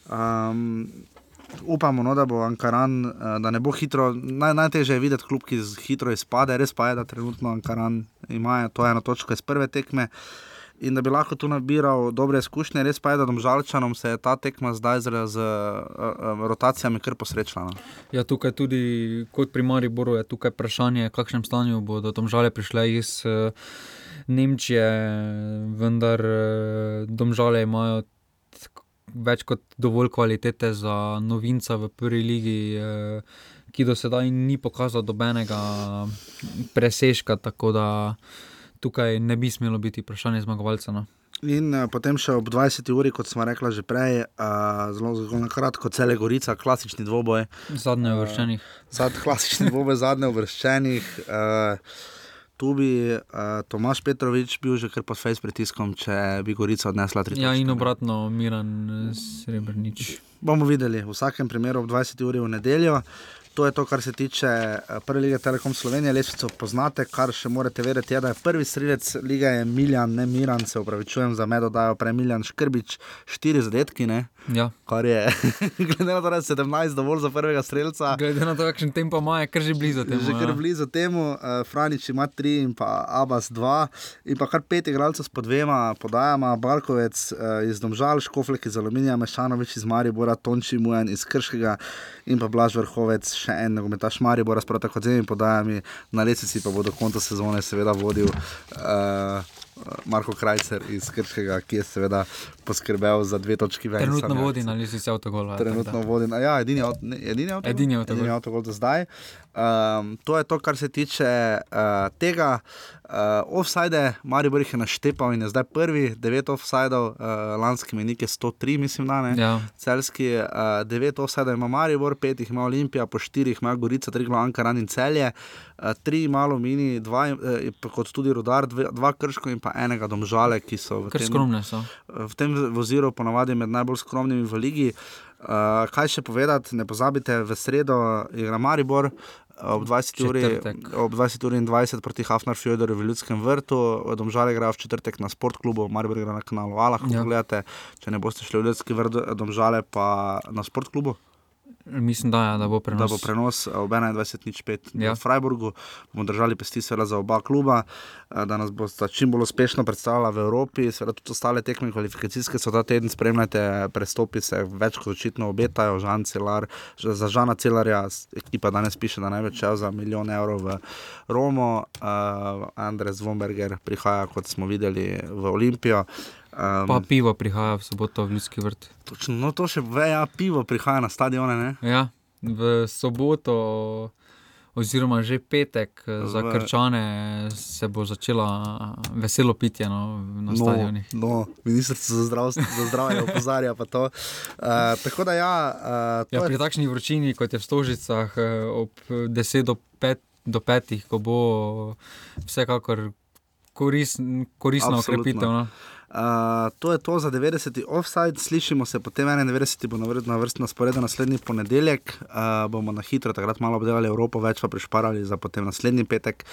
Um, upamo, no, da bo Ankaran, uh, da ne bo hitro. Naj, najtežje je videti klub, ki z- hitro izpade. Res pa je, da trenutno Ankaran ima to eno točko iz prve tekme. In da bi lahko tu nabiral dobre izkušnje, res pa je, da domžalčanom se je ta tekma zdaj z, z uh, uh, rotacijami kar posrečila. No. Ja, tukaj tudi, kot pri Mariboru, je tukaj vprašanje, v kakšnem stanju bodo tam žale prišle iz eh, Nemčije, vendar eh, domžale imajo več kot dovolj kvalitete za novinca v prvi ligi, eh, ki do sedaj ni pokazal dobenega presežka, tako da tukaj ne bi smelo biti vprašanje zmagovalca. No. In uh, potem še ob 20. uri, kot smo rekla že prej, uh, zelo, zelo na kratko, cele Gorica, klasični dvoboj. Zadnje uvrščenih. Uh, zad, klasični dvoboj zadnje uvrščenih. Uh, tu bi uh, Tomaš Petrovič bil že kar pod face pritiskom, če bi Gorica odnesla tri Ja, točke, in ne. obratno, Miran eh, Srebrnič. Bomo videli, v vsakem primeru ob 20. uri v nedeljo. To je to, kar se tiče eh, prve lige Telekom Slovenije. Lesvico poznate, kar še morate vedeti, je, da je prvi strelec lige je Miljan, ne Miran, se upravičujem za medo, dajo prej Miljan Škrbič, štiri zadetki, ne? Ja. Kar je, glede na to, da je 17 dovolj za prvega strelca. Glede na to, kakšen tempo ima, je kar že blizu temu. Že kar ja. blizu temu, uh, Franič ima tri in pa Abbas dva, in pa kar pet igralcev s po dvema podajama, Balkovec uh, iz Domžal, Škoflek iz Aluminija, Mešanovič iz Maribora, Tonči Mujan iz Krškega in pa Blaž Vrhovec, še en nogometaš Maribora, s prav tako z dvemi podajami, na lesici pa bo do konca sezone seveda vodil. Uh, Marko Krajcer iz Krškega, ki je seveda poskrbel za dve točki več. Trenutno vodi na listici avtogola. Trenutno vodi na ja, edini, avt, ne, avtogol. Edini avtogol. Edini avtogol do zdaj. Um, to je to, kar se tiče uh, tega. Uh, offside, Maribor jih je naštepal in je zdaj prvi, devet offsideov, uh, lanski menik je 103, mislim, da ne. Ja. Celski, uh, devet offsideov ima Maribor, pet jih ima Olimpija, po štirih ima Gorica, tri glavne Ankaran in celje, uh, tri malo mini, dva, uh, kot tudi Rudar, dve, dva krško in pa enega domžale, ki so v Kar tem, skromne so. v tem vozilu ponavadi med najbolj skromnimi v ligi. Uh, kaj še povedati, ne pozabite, v sredo igra Maribor, ob 20 uri, ob 20 uri in 20 proti Hafnar Fjodorju v Ljudskem vrtu, Domžale igrajo v četrtek na sportklubu, Maribor igra na kanalu A, lahko Ja. ja. gledate, če ne boste šli v Ljudski vrt, Domžale pa na sportklubu. Mislim, da, ja, da bo prenos. Da bo prenos ob 21.05 Ja. v Freiburgu, bomo držali pesti za oba kluba, eh, da nas bo čim bolj uspešno predstavljala v Evropi. Seveda tudi ostale tekme kvalifikacijske so ta teden, spremljate, prestopi se več kot očitno obetajo. Žan Celar, za Žana Celarja ekipa danes piše, da največ šel za milijon evrov v Romo, uh, Andres Vomberger prihaja, kot smo videli, v Olimpijo. Um, Pa pivo prihaja v soboto v Ljudski vrt. točno, no, to še veja, pivo prihaja na stadione. Ne? Ja, v soboto, oziroma že petek, eh, za V- krčane se bo začela veselo pitje no, na stadionih. No, ministrstvo za, za zdravje opozarja pa to. Uh, tako da ja, uh, to Ja, je pri takšni vročini, kot je v Stožicah, eh, ob 10 do 5, do 5 ko bo vsekakor koris, koristna Absolutno. okrepitev. No. Uh, to je to za 90. offside, slišimo se potem 91. bo na vr- na vrsti na sporedu naslednji ponedeljek, uh, bomo na hitro takrat malo obdelali Evropo, več pa prišparali za potem naslednji petek,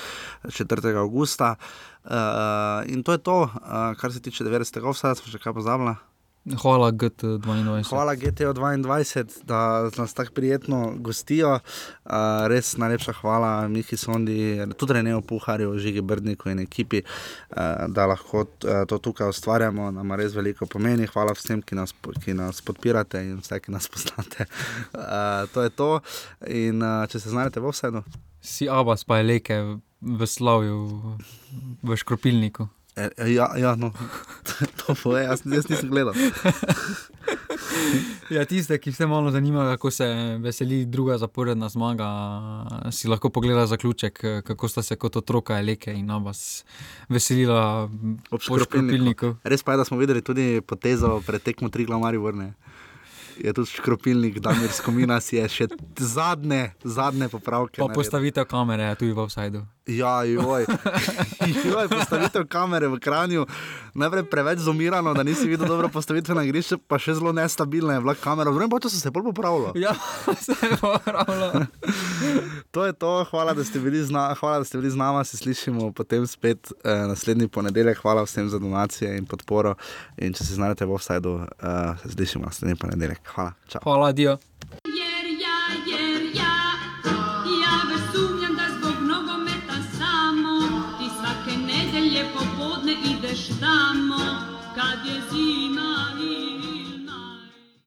4. augusta. Uh, in to je to, uh, kar se tiče 90. offside, smo še kaj pozabili. Hvala GT22. Hvala GTO 22, da nas tako prijetno gostijo. Uh, res najlepša hvala Mihi Sondi, tudi Reneju Puharju, Žigi Brdniku in ekipi, uh, da lahko to tukaj ustvarjamo. Nam res veliko pomeni. Hvala vsem, ki nas, ki nas podpirate in vse, ki nas poznate. Uh, to je to. In uh, če se znajdete v vseeno. Si abas pa je leke v Slavju, v Škropilniku. E, e, ja, ja, no, to pove, jaz, jaz nisem gledal. Ja, tiste, ki se malo zanimajo, kako se veseli druga zaporedna zmaga, si lahko pogleda zaključek, kako sta se kot otroka Eleke in Abbas veselila Ob po škropilniku. Res pa je, da smo videli tudi potezo pred tekmo tri glamari vrne. Je tudi škropilnik, Damir Skomina si je še zadnje, zadnje popravke. Pa naredil. postavitev kamere je tudi v offsajdu. Ja, joj. joj, postavitev kamere v Kranju, najprej preveč zumirano, da nisi videl dobro postavitve na igrišču, pa še zelo nestabilna je bila kamera. V drugem času se je bolj popravilo. Ja, se je popravilo. To je to, hvala, da ste bili z, na, hvala, da ste bili z nami, se slišimo potem spet eh, naslednji ponedeljek. Hvala vsem za donacije in podporo. In če se znajdete v offsajdu, eh, se slišimo naslednji ponedeljek. Hvala. Čau. Hvala, Dio. Jer ja,